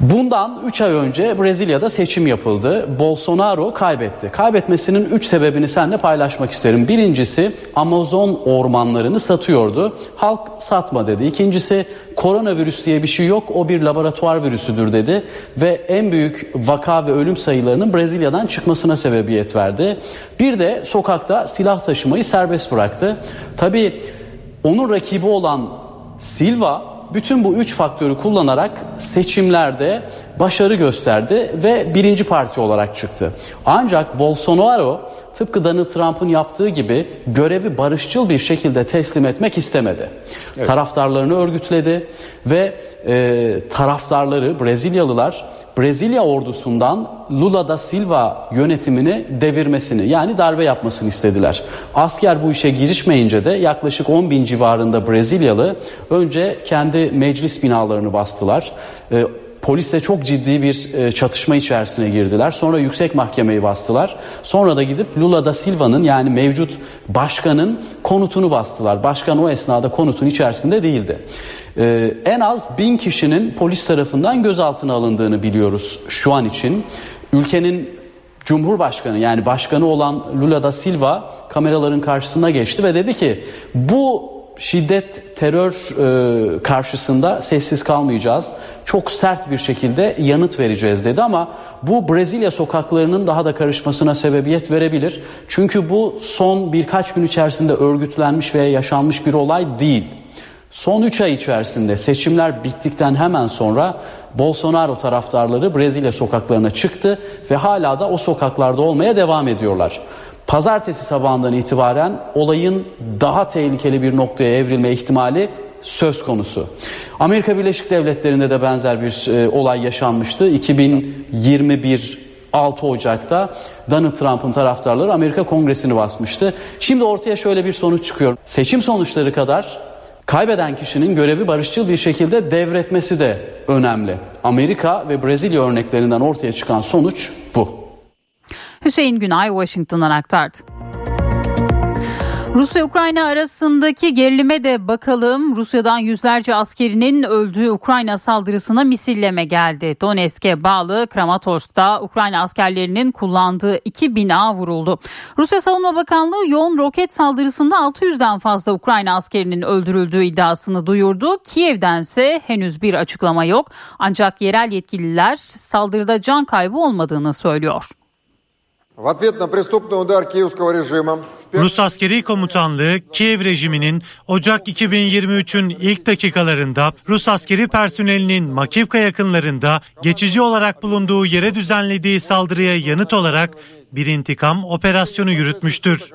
Bundan 3 ay önce Brezilya'da seçim yapıldı. Bolsonaro kaybetti. Kaybetmesinin 3 sebebini seninle paylaşmak isterim. Birincisi Amazon ormanlarını satıyordu. Halk satma dedi. İkincisi koronavirüs diye bir şey yok o bir laboratuvar virüsüdür dedi. Ve en büyük vaka ve ölüm sayılarının Brezilya'dan çıkmasına sebebiyet verdi. Bir de sokakta silah taşımayı serbest bıraktı. Tabii onun rakibi olan Silva bütün bu üç faktörü kullanarak seçimlerde başarı gösterdi ve birinci parti olarak çıktı. Ancak Bolsonaro tıpkı Donald Trump'ın yaptığı gibi görevi barışçıl bir şekilde teslim etmek istemedi. Evet. Taraftarlarını örgütledi ve e, taraftarları Brezilyalılar Brezilya ordusundan Lula da Silva yönetimini devirmesini yani darbe yapmasını istediler. Asker bu işe girişmeyince de yaklaşık 10 bin civarında Brezilyalı önce kendi meclis binalarını bastılar. Polisle çok ciddi bir e, çatışma içerisine girdiler. Sonra yüksek mahkemeyi bastılar. Sonra da gidip Lula da Silva'nın yani mevcut başkanın konutunu bastılar. Başkan o esnada konutun içerisinde değildi. Ee, en az bin kişinin polis tarafından gözaltına alındığını biliyoruz şu an için. Ülkenin Cumhurbaşkanı yani başkanı olan Lula da Silva kameraların karşısına geçti ve dedi ki bu şiddet, terör e, karşısında sessiz kalmayacağız. Çok sert bir şekilde yanıt vereceğiz dedi ama bu Brezilya sokaklarının daha da karışmasına sebebiyet verebilir. Çünkü bu son birkaç gün içerisinde örgütlenmiş veya yaşanmış bir olay değil. Son 3 ay içerisinde seçimler bittikten hemen sonra Bolsonaro taraftarları Brezilya sokaklarına çıktı ve hala da o sokaklarda olmaya devam ediyorlar. Pazartesi sabahından itibaren olayın daha tehlikeli bir noktaya evrilme ihtimali söz konusu. Amerika Birleşik Devletleri'nde de benzer bir e, olay yaşanmıştı. 2021 6 Ocak'ta Donald Trump'ın taraftarları Amerika Kongresi'ni basmıştı. Şimdi ortaya şöyle bir sonuç çıkıyor. Seçim sonuçları kadar kaybeden kişinin görevi barışçıl bir şekilde devretmesi de önemli. Amerika ve Brezilya örneklerinden ortaya çıkan sonuç bu. Hüseyin Günay Washington'dan aktardı. Rusya-Ukrayna arasındaki gerilime de bakalım. Rusya'dan yüzlerce askerinin öldüğü Ukrayna saldırısına misilleme geldi. Donetsk'e bağlı Kramatorsk'ta Ukrayna askerlerinin kullandığı iki bina vuruldu. Rusya Savunma Bakanlığı yoğun roket saldırısında 600'den fazla Ukrayna askerinin öldürüldüğü iddiasını duyurdu. Kiev'dense henüz bir açıklama yok. Ancak yerel yetkililer saldırıda can kaybı olmadığını söylüyor. Rus askeri komutanlığı Kiev rejiminin Ocak 2023'ün ilk dakikalarında Rus askeri personelinin Makivka yakınlarında geçici olarak bulunduğu yere düzenlediği saldırıya yanıt olarak bir intikam operasyonu yürütmüştür.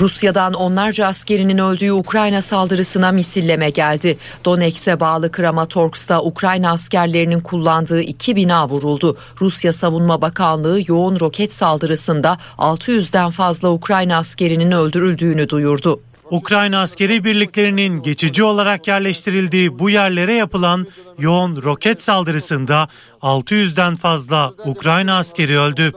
Rusya'dan onlarca askerinin öldüğü Ukrayna saldırısına misilleme geldi. Donetsk'e bağlı Kramatorsk'ta Ukrayna askerlerinin kullandığı iki bina vuruldu. Rusya Savunma Bakanlığı yoğun roket saldırısında 600'den fazla Ukrayna askerinin öldürüldüğünü duyurdu. Ukrayna askeri birliklerinin geçici olarak yerleştirildiği bu yerlere yapılan yoğun roket saldırısında 600'den fazla Ukrayna askeri öldü.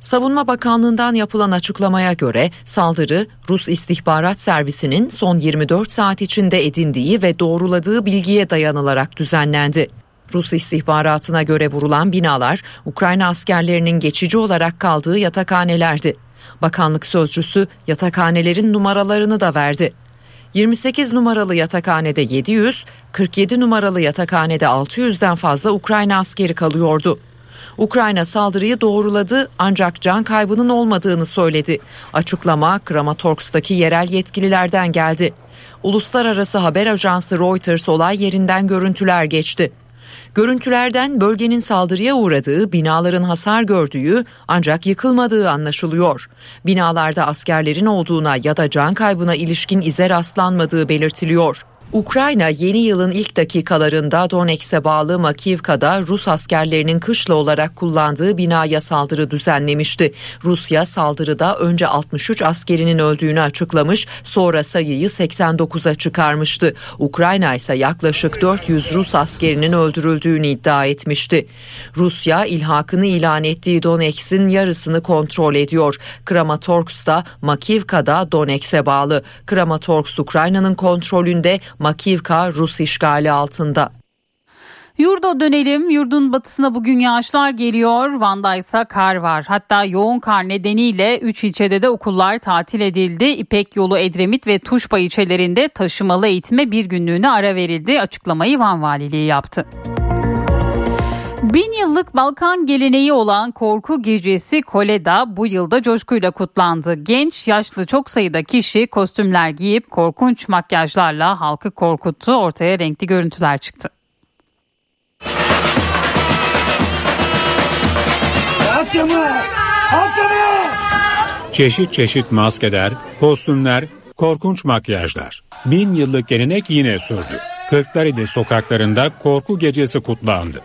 Savunma Bakanlığı'ndan yapılan açıklamaya göre saldırı Rus istihbarat servisinin son 24 saat içinde edindiği ve doğruladığı bilgiye dayanılarak düzenlendi. Rus istihbaratına göre vurulan binalar Ukrayna askerlerinin geçici olarak kaldığı yatakhanelerdi. Bakanlık sözcüsü yatakhanelerin numaralarını da verdi. 28 numaralı yatakhanede 700, 47 numaralı yatakhanede 600'den fazla Ukrayna askeri kalıyordu. Ukrayna saldırıyı doğruladı ancak can kaybının olmadığını söyledi. Açıklama Kramatorsk'taki yerel yetkililerden geldi. Uluslararası haber ajansı Reuters olay yerinden görüntüler geçti. Görüntülerden bölgenin saldırıya uğradığı, binaların hasar gördüğü ancak yıkılmadığı anlaşılıyor. Binalarda askerlerin olduğuna ya da can kaybına ilişkin ize rastlanmadığı belirtiliyor. Ukrayna yeni yılın ilk dakikalarında Donetsk'e bağlı Makivka'da Rus askerlerinin kışla olarak kullandığı binaya saldırı düzenlemişti. Rusya saldırıda önce 63 askerinin öldüğünü açıklamış, sonra sayıyı 89'a çıkarmıştı. Ukrayna ise yaklaşık 400 Rus askerinin öldürüldüğünü iddia etmişti. Rusya ilhakını ilan ettiği Donetsk'in yarısını kontrol ediyor. Kramatorsk da Makivka'da Donetsk'e bağlı. Kramatorsk Ukrayna'nın kontrolünde Makivka Rus işgali altında. Yurda dönelim. Yurdun batısına bugün yağışlar geliyor. Van'da ise kar var. Hatta yoğun kar nedeniyle 3 ilçede de okullar tatil edildi. İpek yolu Edremit ve Tuşba ilçelerinde taşımalı eğitime bir günlüğüne ara verildi. Açıklamayı Van Valiliği yaptı. Bin yıllık Balkan geleneği olan Korku Gecesi Kole'da bu yılda coşkuyla kutlandı. Genç, yaşlı çok sayıda kişi kostümler giyip korkunç makyajlarla halkı korkuttu. Ortaya renkli görüntüler çıktı. Çeşit çeşit maskeler, kostümler, korkunç makyajlar. Bin yıllık gelenek yine sürdü. Kırklareli sokaklarında korku gecesi kutlandı.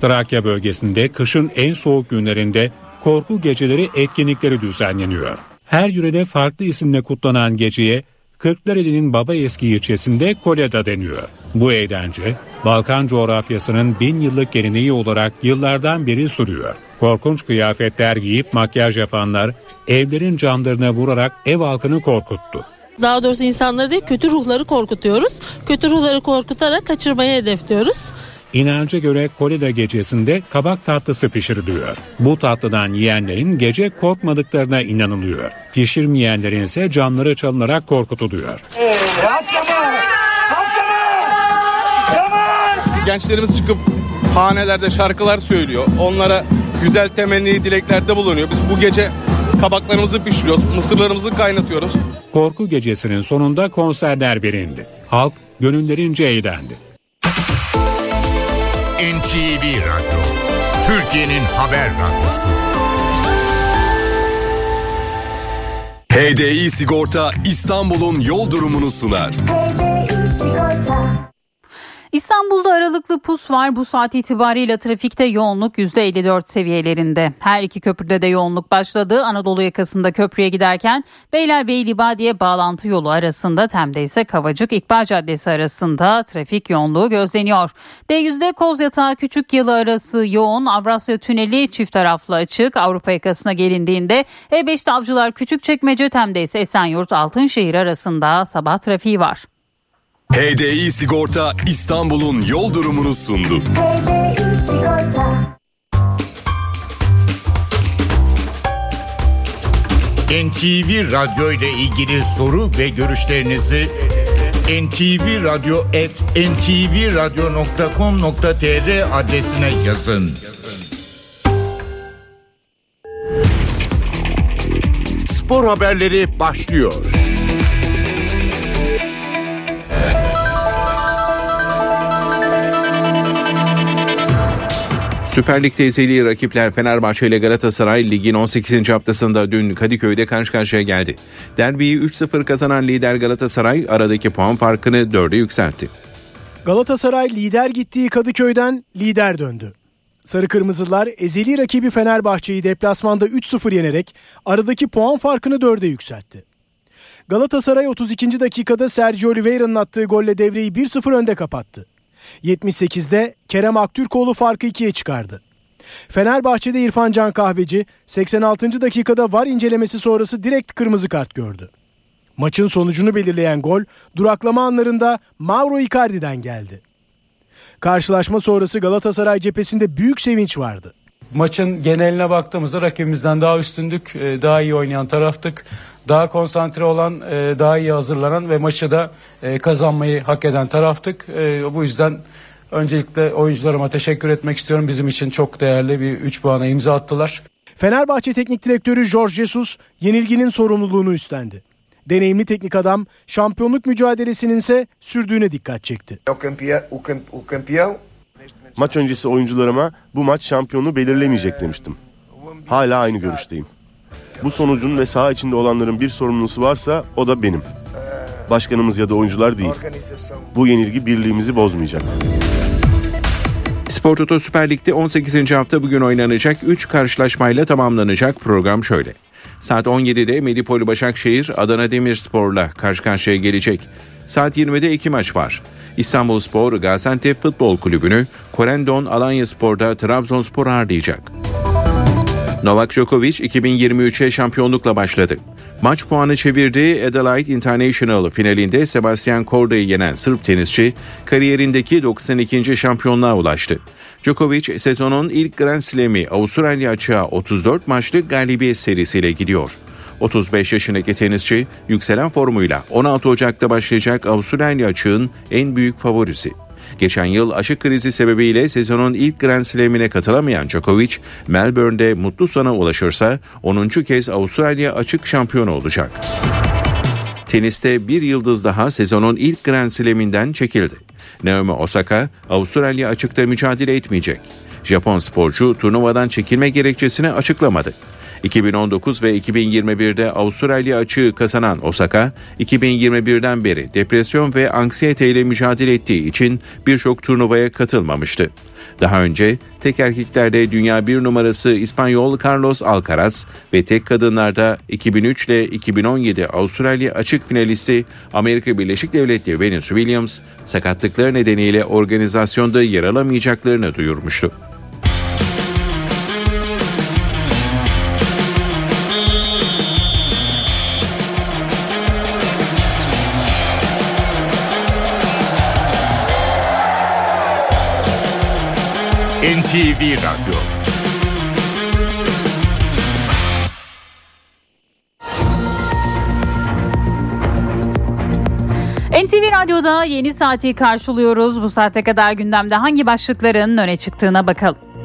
Trakya bölgesinde kışın en soğuk günlerinde korku geceleri etkinlikleri düzenleniyor. Her yörede farklı isimle kutlanan geceye Kırklareli'nin Baba Eski ilçesinde Koleda deniyor. Bu eğlence Balkan coğrafyasının bin yıllık geleneği olarak yıllardan beri sürüyor. Korkunç kıyafetler giyip makyaj yapanlar evlerin camlarına vurarak ev halkını korkuttu. Daha doğrusu insanları değil kötü ruhları korkutuyoruz. Kötü ruhları korkutarak kaçırmayı hedefliyoruz. İnanca göre Koleda gecesinde kabak tatlısı pişiriliyor. Bu tatlıdan yiyenlerin gece korkmadıklarına inanılıyor. Pişirmeyenlerin ise canları çalınarak korkutuluyor. Gençlerimiz çıkıp hanelerde şarkılar söylüyor. Onlara güzel temenni dileklerde bulunuyor. Biz bu gece kabaklarımızı pişiriyoruz, mısırlarımızı kaynatıyoruz. Korku gecesinin sonunda konserler verildi. Halk gönüllerince eğlendi. NTV Radyo, Türkiye'nin haber radyosu. HDI Sigorta İstanbul'un yol durumunu sunar. İstanbul'da aralıklı pus var. Bu saat itibariyle trafikte yoğunluk %54 seviyelerinde. Her iki köprüde de yoğunluk başladı. Anadolu yakasında köprüye giderken Beylerbeyi Libadiye bağlantı yolu arasında Tem'de ise Kavacık İkbal Caddesi arasında trafik yoğunluğu gözleniyor. D100'de Kozyatağı Küçük Yalı arası yoğun. Avrasya Tüneli çift taraflı açık. Avrupa yakasına gelindiğinde E5'te Avcılar Küçükçekmece Tem'de ise Esenyurt Altınşehir arasında sabah trafiği var. HDI Sigorta İstanbul'un yol durumunu sundu. NTV Radyo ile ilgili soru ve görüşlerinizi ntvradio.com.tr adresine yazın. Spor haberleri başlıyor. Süper Lig'de ezeli rakipler Fenerbahçe ile Galatasaray ligin 18. haftasında dün Kadıköy'de karşı karşıya geldi. Derbiyi 3-0 kazanan lider Galatasaray aradaki puan farkını 4'e yükseltti. Galatasaray lider gittiği Kadıköy'den lider döndü. Sarı Kırmızılar ezeli rakibi Fenerbahçe'yi deplasmanda 3-0 yenerek aradaki puan farkını 4'e yükseltti. Galatasaray 32. dakikada Sergio Oliveira'nın attığı golle devreyi 1-0 önde kapattı. 78'de Kerem Aktürkoğlu farkı ikiye çıkardı. Fenerbahçe'de İrfan Can Kahveci 86. dakikada var incelemesi sonrası direkt kırmızı kart gördü. Maçın sonucunu belirleyen gol duraklama anlarında Mauro Icardi'den geldi. Karşılaşma sonrası Galatasaray cephesinde büyük sevinç vardı. Maçın geneline baktığımızda rakibimizden daha üstündük, e, daha iyi oynayan taraftık. Daha konsantre olan, e, daha iyi hazırlanan ve maçı da e, kazanmayı hak eden taraftık. Bu yüzden öncelikle oyuncularıma teşekkür etmek istiyorum. Bizim için çok değerli bir 3 puana imza attılar. Fenerbahçe Teknik Direktörü Jorge Jesus yenilginin sorumluluğunu üstlendi. Deneyimli teknik adam şampiyonluk mücadelesinin ise sürdüğüne dikkat çekti. Maç öncesi oyuncularıma bu maç şampiyonu belirlemeyecek demiştim. Hala aynı görüşteyim. Bu sonucun ve saha içinde olanların bir sorumlusu varsa o da benim. başkanımız ya da oyuncular değil. Bu yenilgi birliğimizi bozmayacak. Spor Toto Süper Lig'de 18. hafta bugün oynanacak 3 karşılaşmayla tamamlanacak program şöyle. Saat 17'de Medipol Başakşehir Adana Demirspor'la karşı karşıya gelecek. Saat 20'de iki maç var. İstanbul Spor Gaziantep Futbol Kulübü'nü Korendon Alanya Spor'da Trabzonspor ağırlayacak. Novak Djokovic 2023'e şampiyonlukla başladı. Maç puanı çevirdiği Adelaide International finalinde Sebastian Korda'yı yenen Sırp tenisçi kariyerindeki 92. şampiyonluğa ulaştı. Djokovic sezonun ilk Grand Slam'i Avustralya açığa 34 maçlık galibiyet serisiyle gidiyor. 35 yaşındaki tenisçi yükselen formuyla 16 Ocak'ta başlayacak Avustralya açığın en büyük favorisi. Geçen yıl aşı krizi sebebiyle sezonun ilk Grand Slam'ine katılamayan Djokovic, Melbourne'de mutlu sona ulaşırsa 10. kez Avustralya açık şampiyonu olacak. Teniste bir yıldız daha sezonun ilk Grand Slam'inden çekildi. Naomi Osaka, Avustralya açıkta mücadele etmeyecek. Japon sporcu turnuvadan çekilme gerekçesini açıklamadı. 2019 ve 2021'de Avustralya açığı kazanan Osaka, 2021'den beri depresyon ve anksiyete ile mücadele ettiği için birçok turnuvaya katılmamıştı. Daha önce tek erkeklerde dünya bir numarası İspanyol Carlos Alcaraz ve tek kadınlarda 2003 ile 2017 Avustralya açık finalisti Amerika Birleşik Devletleri Venus Williams sakatlıkları nedeniyle organizasyonda yer alamayacaklarını duyurmuştu. NTV Radyo NTV Radyo'da yeni saati karşılıyoruz. Bu saate kadar gündemde hangi başlıkların öne çıktığına bakalım.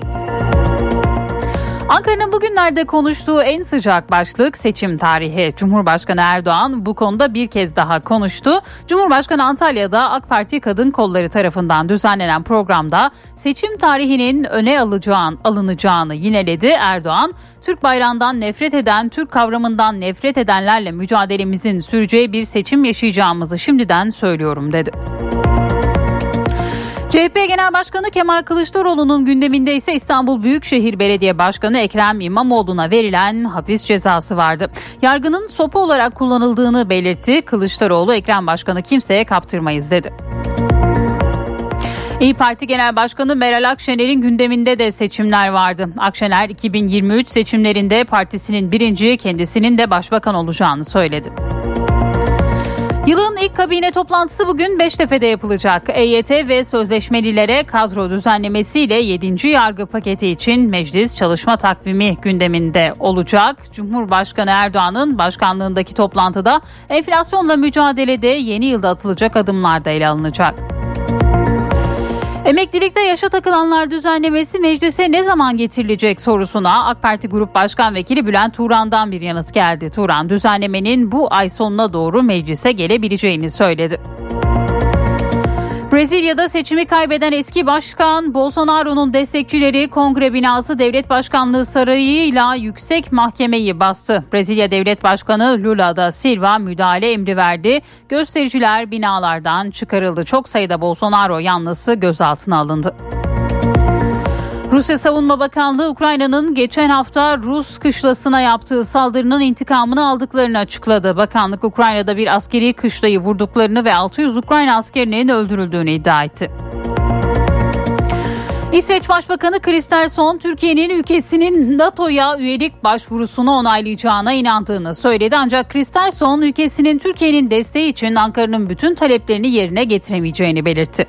Ankara'nın bugünlerde konuştuğu en sıcak başlık seçim tarihi. Cumhurbaşkanı Erdoğan bu konuda bir kez daha konuştu. Cumhurbaşkanı Antalya'da AK Parti Kadın Kolları tarafından düzenlenen programda seçim tarihinin öne alacağın, alınacağını yineledi. Erdoğan, Türk bayrağından nefret eden, Türk kavramından nefret edenlerle mücadelemizin süreceği bir seçim yaşayacağımızı şimdiden söylüyorum dedi. CHP Genel Başkanı Kemal Kılıçdaroğlu'nun gündeminde ise İstanbul Büyükşehir Belediye Başkanı Ekrem İmamoğlu'na verilen hapis cezası vardı. Yargının sopa olarak kullanıldığını belirtti. Kılıçdaroğlu Ekrem Başkanı kimseye kaptırmayız dedi. İyi Parti Genel Başkanı Meral Akşener'in gündeminde de seçimler vardı. Akşener 2023 seçimlerinde partisinin birinci kendisinin de başbakan olacağını söyledi. Yılın ilk kabine toplantısı bugün Beştepe'de yapılacak. EYT ve sözleşmelilere kadro düzenlemesiyle 7. yargı paketi için meclis çalışma takvimi gündeminde olacak. Cumhurbaşkanı Erdoğan'ın başkanlığındaki toplantıda enflasyonla mücadelede yeni yılda atılacak adımlar da ele alınacak. Emeklilikte yaşa takılanlar düzenlemesi meclise ne zaman getirilecek sorusuna AK Parti Grup Başkan Vekili Bülent Turan'dan bir yanıt geldi. Turan düzenlemenin bu ay sonuna doğru meclise gelebileceğini söyledi. Brezilya'da seçimi kaybeden eski başkan Bolsonaro'nun destekçileri kongre binası devlet başkanlığı sarayıyla yüksek mahkemeyi bastı. Brezilya Devlet Başkanı Lula da Silva müdahale emri verdi. Göstericiler binalardan çıkarıldı. Çok sayıda Bolsonaro yanlısı gözaltına alındı. Rusya Savunma Bakanlığı Ukrayna'nın geçen hafta Rus kışlasına yaptığı saldırının intikamını aldıklarını açıkladı. Bakanlık Ukrayna'da bir askeri kışlayı vurduklarını ve 600 Ukrayna askerinin öldürüldüğünü iddia etti. İsveç Başbakanı Kristersson Türkiye'nin ülkesinin NATO'ya üyelik başvurusunu onaylayacağına inandığını söyledi. Ancak Kristersson ülkesinin Türkiye'nin desteği için Ankara'nın bütün taleplerini yerine getiremeyeceğini belirtti.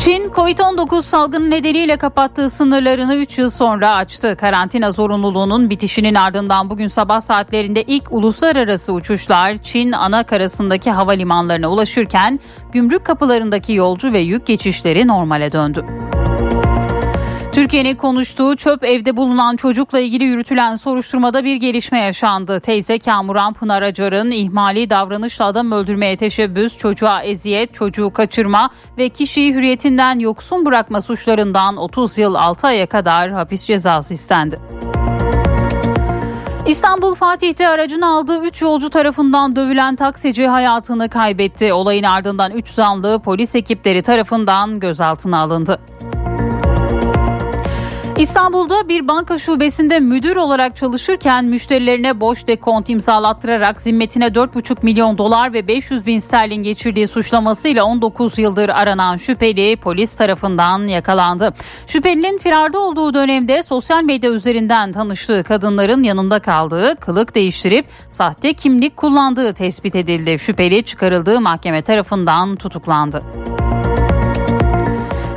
Çin, Covid-19 salgını nedeniyle kapattığı sınırlarını 3 yıl sonra açtı. Karantina zorunluluğunun bitişinin ardından bugün sabah saatlerinde ilk uluslararası uçuşlar Çin ana karasındaki havalimanlarına ulaşırken gümrük kapılarındaki yolcu ve yük geçişleri normale döndü. Türkiye'nin konuştuğu çöp evde bulunan çocukla ilgili yürütülen soruşturmada bir gelişme yaşandı. Teyze Kamuran Pınar Acar'ın ihmali davranışla adam öldürmeye teşebbüs, çocuğa eziyet, çocuğu kaçırma ve kişiyi hürriyetinden yoksun bırakma suçlarından 30 yıl 6 aya kadar hapis cezası istendi. İstanbul Fatih'te aracını aldığı 3 yolcu tarafından dövülen taksici hayatını kaybetti. Olayın ardından 3 zanlı polis ekipleri tarafından gözaltına alındı. İstanbul'da bir banka şubesinde müdür olarak çalışırken müşterilerine boş dekont imzalattırarak zimmetine 4,5 milyon dolar ve 500 bin sterlin geçirdiği suçlamasıyla 19 yıldır aranan şüpheli polis tarafından yakalandı. Şüphelinin firarda olduğu dönemde sosyal medya üzerinden tanıştığı kadınların yanında kaldığı, kılık değiştirip sahte kimlik kullandığı tespit edildi. Şüpheli çıkarıldığı mahkeme tarafından tutuklandı.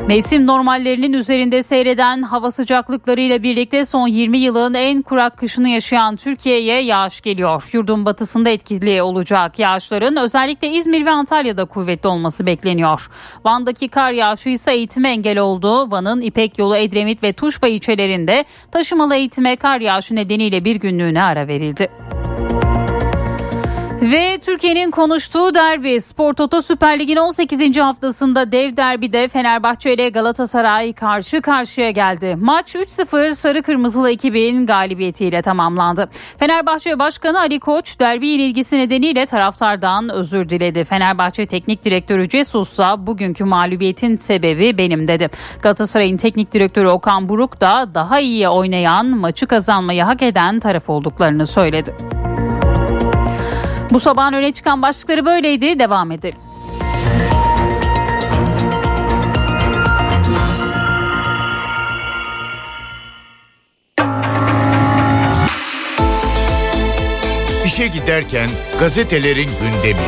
Mevsim normallerinin üzerinde seyreden hava sıcaklıklarıyla birlikte son 20 yılın en kurak kışını yaşayan Türkiye'ye yağış geliyor. Yurdun batısında etkili olacak yağışların özellikle İzmir ve Antalya'da kuvvetli olması bekleniyor. Van'daki kar yağışı ise eğitime engel oldu. Van'ın İpek Yolu, Edremit ve Tuşba ilçelerinde taşımalı eğitime kar yağışı nedeniyle bir günlüğüne ara verildi. Ve Türkiye'nin konuştuğu derbi Spor Toto Süper Lig'in 18. haftasında dev derbide Fenerbahçe ile Galatasaray karşı karşıya geldi. Maç 3-0 Sarı Kırmızılı ekibin galibiyetiyle tamamlandı. Fenerbahçe Başkanı Ali Koç derbi ilgisi nedeniyle taraftardan özür diledi. Fenerbahçe Teknik Direktörü Cesus bugünkü mağlubiyetin sebebi benim dedi. Galatasaray'ın teknik direktörü Okan Buruk da daha iyi oynayan, maçı kazanmayı hak eden taraf olduklarını söyledi. Bu sabahın öne çıkan başlıkları böyleydi. Devam edelim. İşe giderken gazetelerin gündemi.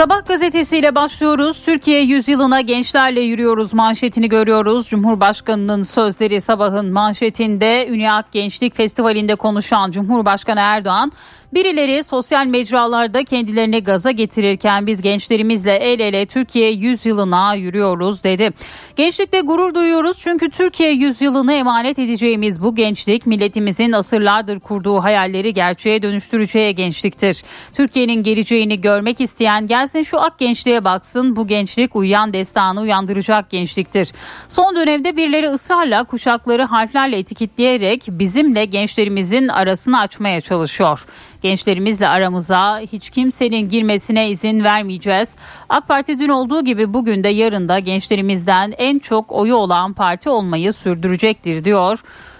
Sabah gazetesiyle başlıyoruz. Türkiye yüzyılına gençlerle yürüyoruz manşetini görüyoruz. Cumhurbaşkanının sözleri sabahın manşetinde Ünyak Gençlik Festivali'nde konuşan Cumhurbaşkanı Erdoğan Birileri sosyal mecralarda kendilerini gaza getirirken biz gençlerimizle el ele Türkiye 100 yılına yürüyoruz dedi. Gençlikle gurur duyuyoruz çünkü Türkiye 100 yılını emanet edeceğimiz bu gençlik milletimizin asırlardır kurduğu hayalleri gerçeğe dönüştüreceği gençliktir. Türkiye'nin geleceğini görmek isteyen gelsin şu ak gençliğe baksın bu gençlik uyuyan destanı uyandıracak gençliktir. Son dönemde birileri ısrarla kuşakları harflerle etiketleyerek bizimle gençlerimizin arasını açmaya çalışıyor. Gençlerimizle aramıza hiç kimsenin girmesine izin vermeyeceğiz. AK Parti dün olduğu gibi bugün de yarın da gençlerimizden en çok oyu olan parti olmayı sürdürecektir diyor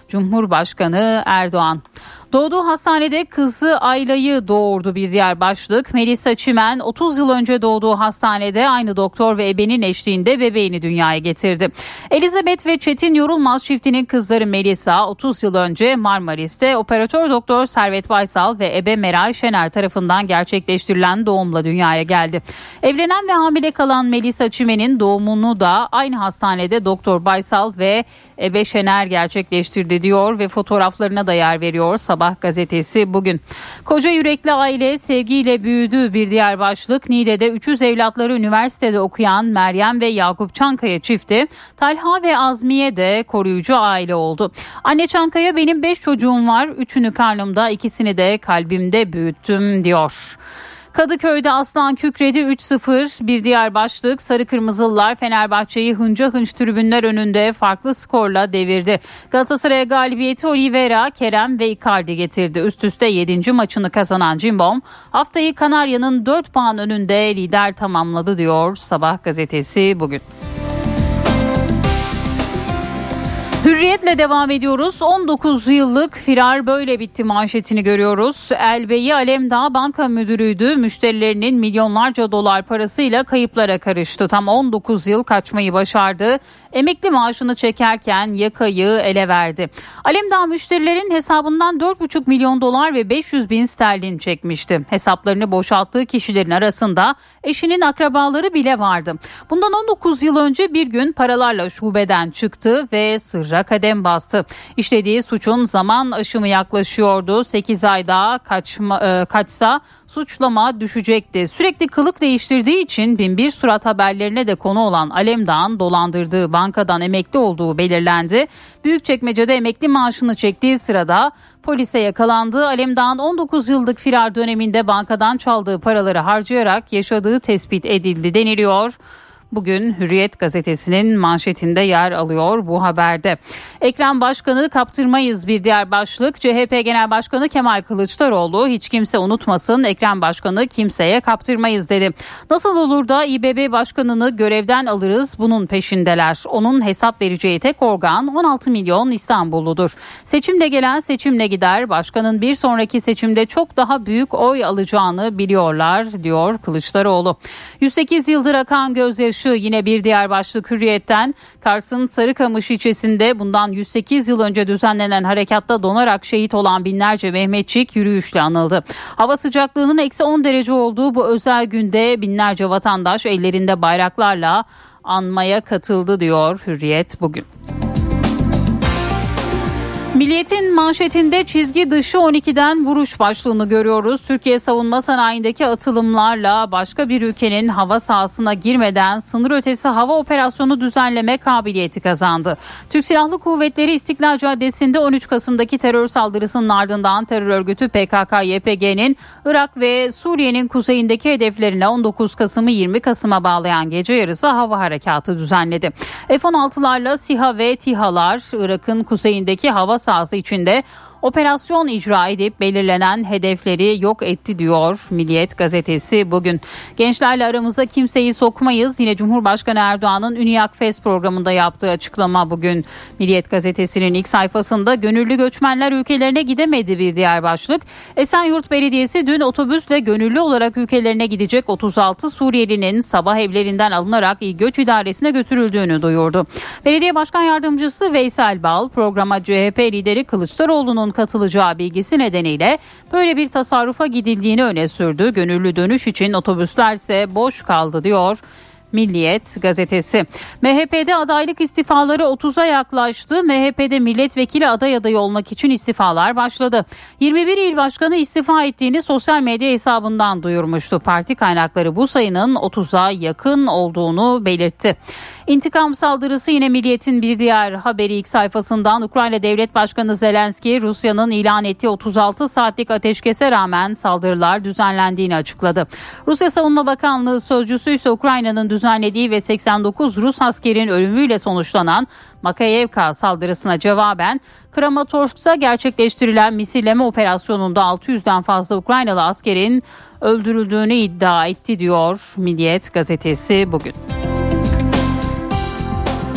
Cumhurbaşkanı Erdoğan. Doğduğu hastanede kızı Ayla'yı doğurdu bir diğer başlık. Melisa Çimen 30 yıl önce doğduğu hastanede aynı doktor ve ebenin eşliğinde bebeğini dünyaya getirdi. Elizabeth ve Çetin Yorulmaz çiftinin kızları Melisa 30 yıl önce Marmaris'te operatör doktor Servet Baysal ve ebe Meral Şener tarafından gerçekleştirilen doğumla dünyaya geldi. Evlenen ve hamile kalan Melisa Çimen'in doğumunu da aynı hastanede doktor Baysal ve ebe Şener gerçekleştirdi diyor ve fotoğraflarına da yer veriyor. Sabah Sabah gazetesi bugün. Koca yürekli aile sevgiyle büyüdü bir diğer başlık. Niğde'de 300 evlatları üniversitede okuyan Meryem ve Yakup Çankaya çifti Talha ve Azmiye de koruyucu aile oldu. Anne Çankaya benim 5 çocuğum var. Üçünü karnımda ikisini de kalbimde büyüttüm diyor. Kadıköy'de Aslan kükredi 3-0 bir diğer başlık Sarı Kırmızılılar Fenerbahçe'yi hınca hınç tribünler önünde farklı skorla devirdi. Galatasaray'a galibiyeti Oliveira, Kerem ve Icardi getirdi. Üst üste 7. maçını kazanan Cimbom haftayı Kanarya'nın 4 puan önünde lider tamamladı diyor Sabah gazetesi bugün. Hürriyetle devam ediyoruz. 19 yıllık firar böyle bitti manşetini görüyoruz. Elbeyi Alemdağ Banka Müdürüydü. Müşterilerinin milyonlarca dolar parasıyla kayıplara karıştı. Tam 19 yıl kaçmayı başardı. Emekli maaşını çekerken yakayı ele verdi. Alemdağ müşterilerin hesabından 4,5 milyon dolar ve 500 bin sterlin çekmişti. Hesaplarını boşalttığı kişilerin arasında eşinin akrabaları bile vardı. Bundan 19 yıl önce bir gün paralarla şubeden çıktı ve sırrı karara kadem bastı. İşlediği suçun zaman aşımı yaklaşıyordu. 8 ay daha kaçma, e, kaçsa suçlama düşecekti. Sürekli kılık değiştirdiği için binbir surat haberlerine de konu olan Alemdağ'ın dolandırdığı bankadan emekli olduğu belirlendi. Büyükçekmece'de emekli maaşını çektiği sırada polise yakalandı. Alemdağ'ın 19 yıllık firar döneminde bankadan çaldığı paraları harcayarak yaşadığı tespit edildi deniliyor. Bugün Hürriyet gazetesinin manşetinde yer alıyor bu haberde. Ekrem Başkanı kaptırmayız bir diğer başlık. CHP Genel Başkanı Kemal Kılıçdaroğlu hiç kimse unutmasın Ekrem Başkanı kimseye kaptırmayız dedi. Nasıl olur da İBB Başkanını görevden alırız bunun peşindeler. Onun hesap vereceği tek organ 16 milyon İstanbulludur. Seçimle gelen seçimle gider. Başkanın bir sonraki seçimde çok daha büyük oy alacağını biliyorlar diyor Kılıçdaroğlu. 108 yıldır akan gözyaşı Şu yine bir diğer başlık hürriyetten Kars'ın Sarıkamış ilçesinde bundan 108 yıl önce düzenlenen harekatta donarak şehit olan binlerce Mehmetçik yürüyüşle anıldı. Hava sıcaklığının eksi 10 derece olduğu bu özel günde binlerce vatandaş ellerinde bayraklarla anmaya katıldı diyor Hürriyet bugün. Milliyetin manşetinde çizgi dışı 12'den vuruş başlığını görüyoruz. Türkiye savunma sanayindeki atılımlarla başka bir ülkenin hava sahasına girmeden sınır ötesi hava operasyonu düzenleme kabiliyeti kazandı. Türk Silahlı Kuvvetleri İstiklal Caddesi'nde 13 Kasım'daki terör saldırısının ardından terör örgütü PKK-YPG'nin Irak ve Suriye'nin kuzeyindeki hedeflerine 19 Kasım'ı 20 Kasım'a bağlayan gece yarısı hava harekatı düzenledi. F-16'larla SİHA ve TİHA'lar Irak'ın kuzeyindeki hava sahası içinde operasyon icra edip belirlenen hedefleri yok etti diyor Milliyet gazetesi bugün. Gençlerle aramıza kimseyi sokmayız. Yine Cumhurbaşkanı Erdoğan'ın Üniyak Fest programında yaptığı açıklama bugün Milliyet gazetesinin ilk sayfasında gönüllü göçmenler ülkelerine gidemedi bir diğer başlık. Esenyurt Belediyesi dün otobüsle gönüllü olarak ülkelerine gidecek 36 Suriyelinin sabah evlerinden alınarak İl Göç İdaresi'ne götürüldüğünü duyurdu. Belediye Başkan Yardımcısı Veysel Bal programa CHP lideri Kılıçdaroğlu'nun katılacağı bilgisi nedeniyle böyle bir tasarrufa gidildiğini öne sürdü. Gönüllü dönüş için otobüsler ise boş kaldı diyor. Milliyet gazetesi. MHP'de adaylık istifaları 30'a yaklaştı. MHP'de milletvekili aday adayı olmak için istifalar başladı. 21 il başkanı istifa ettiğini sosyal medya hesabından duyurmuştu. Parti kaynakları bu sayının 30'a yakın olduğunu belirtti. İntikam saldırısı yine Milliyet'in bir diğer haberi ilk sayfasından Ukrayna Devlet Başkanı Zelenski Rusya'nın ilan ettiği 36 saatlik ateşkese rağmen saldırılar düzenlendiğini açıkladı. Rusya Savunma Bakanlığı sözcüsü ise Ukrayna'nın düzenlediği ve 89 Rus askerin ölümüyle sonuçlanan Makayevka saldırısına cevaben Kramatorsk'ta gerçekleştirilen misilleme operasyonunda 600'den fazla Ukraynalı askerin öldürüldüğünü iddia etti diyor Milliyet gazetesi bugün.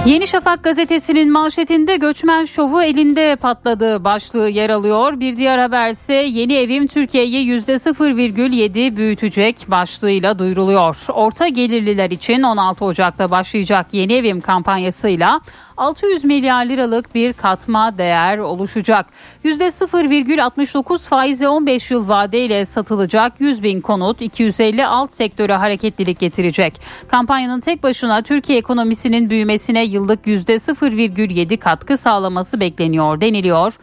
Yeni Şafak gazetesinin manşetinde göçmen şovu elinde patladığı başlığı yer alıyor. Bir diğer haber ise yeni evim Türkiye'yi %0,7 büyütecek başlığıyla duyuruluyor. Orta gelirliler için 16 Ocak'ta başlayacak yeni evim kampanyasıyla 600 milyar liralık bir katma değer oluşacak. %0,69 faiz ve 15 yıl vadeyle satılacak 100 bin konut 250 alt sektöre hareketlilik getirecek. Kampanyanın tek başına Türkiye ekonomisinin büyümesine yıllık %0,7 katkı sağlaması bekleniyor deniliyor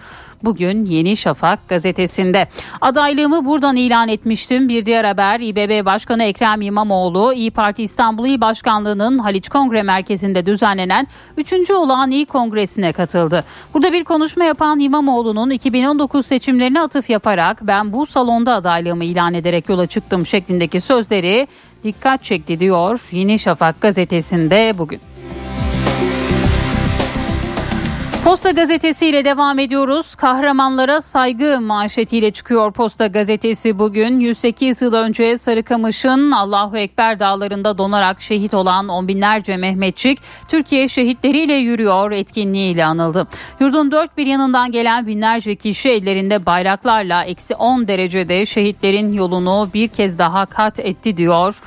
bugün Yeni Şafak gazetesinde. Adaylığımı buradan ilan etmiştim. Bir diğer haber İBB Başkanı Ekrem İmamoğlu İyi Parti İstanbul İl Başkanlığı'nın Haliç Kongre Merkezi'nde düzenlenen 3. olağan İl Kongresi'ne katıldı. Burada bir konuşma yapan İmamoğlu'nun 2019 seçimlerine atıf yaparak ben bu salonda adaylığımı ilan ederek yola çıktım şeklindeki sözleri dikkat çekti diyor Yeni Şafak gazetesinde bugün. Posta gazetesiyle devam ediyoruz. Kahramanlara saygı manşetiyle çıkıyor Posta gazetesi bugün. 108 yıl önce Sarıkamış'ın Allahu Ekber dağlarında donarak şehit olan on binlerce Mehmetçik Türkiye şehitleriyle yürüyor etkinliğiyle anıldı. Yurdun dört bir yanından gelen binlerce kişi ellerinde bayraklarla eksi 10 derecede şehitlerin yolunu bir kez daha kat etti diyor.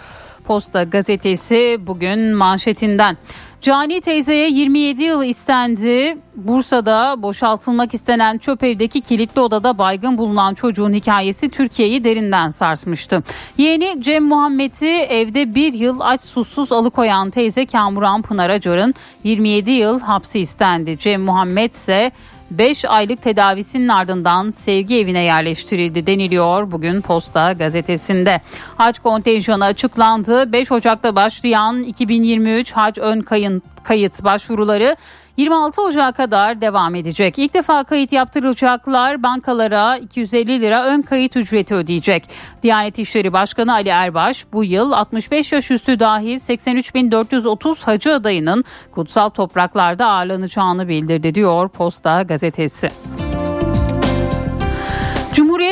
Posta gazetesi bugün manşetinden. Cani teyzeye 27 yıl istendi. Bursa'da boşaltılmak istenen çöp evdeki kilitli odada baygın bulunan çocuğun hikayesi Türkiye'yi derinden sarsmıştı. Yeğeni Cem Muhammed'i evde bir yıl aç susuz alıkoyan teyze Kamuran Pınar Acar'ın 27 yıl hapsi istendi. Cem Muhammed ise 5 aylık tedavisinin ardından sevgi evine yerleştirildi deniliyor bugün Posta gazetesinde. Hac kontenjanı açıklandı. 5 Ocak'ta başlayan 2023 hac ön kayıt, kayıt başvuruları 26 Ocak'a kadar devam edecek. İlk defa kayıt yaptırılacaklar bankalara 250 lira ön kayıt ücreti ödeyecek. Diyanet İşleri Başkanı Ali Erbaş bu yıl 65 yaş üstü dahil 83.430 hacı adayının kutsal topraklarda ağırlanacağını bildirdi diyor Posta gazetesi.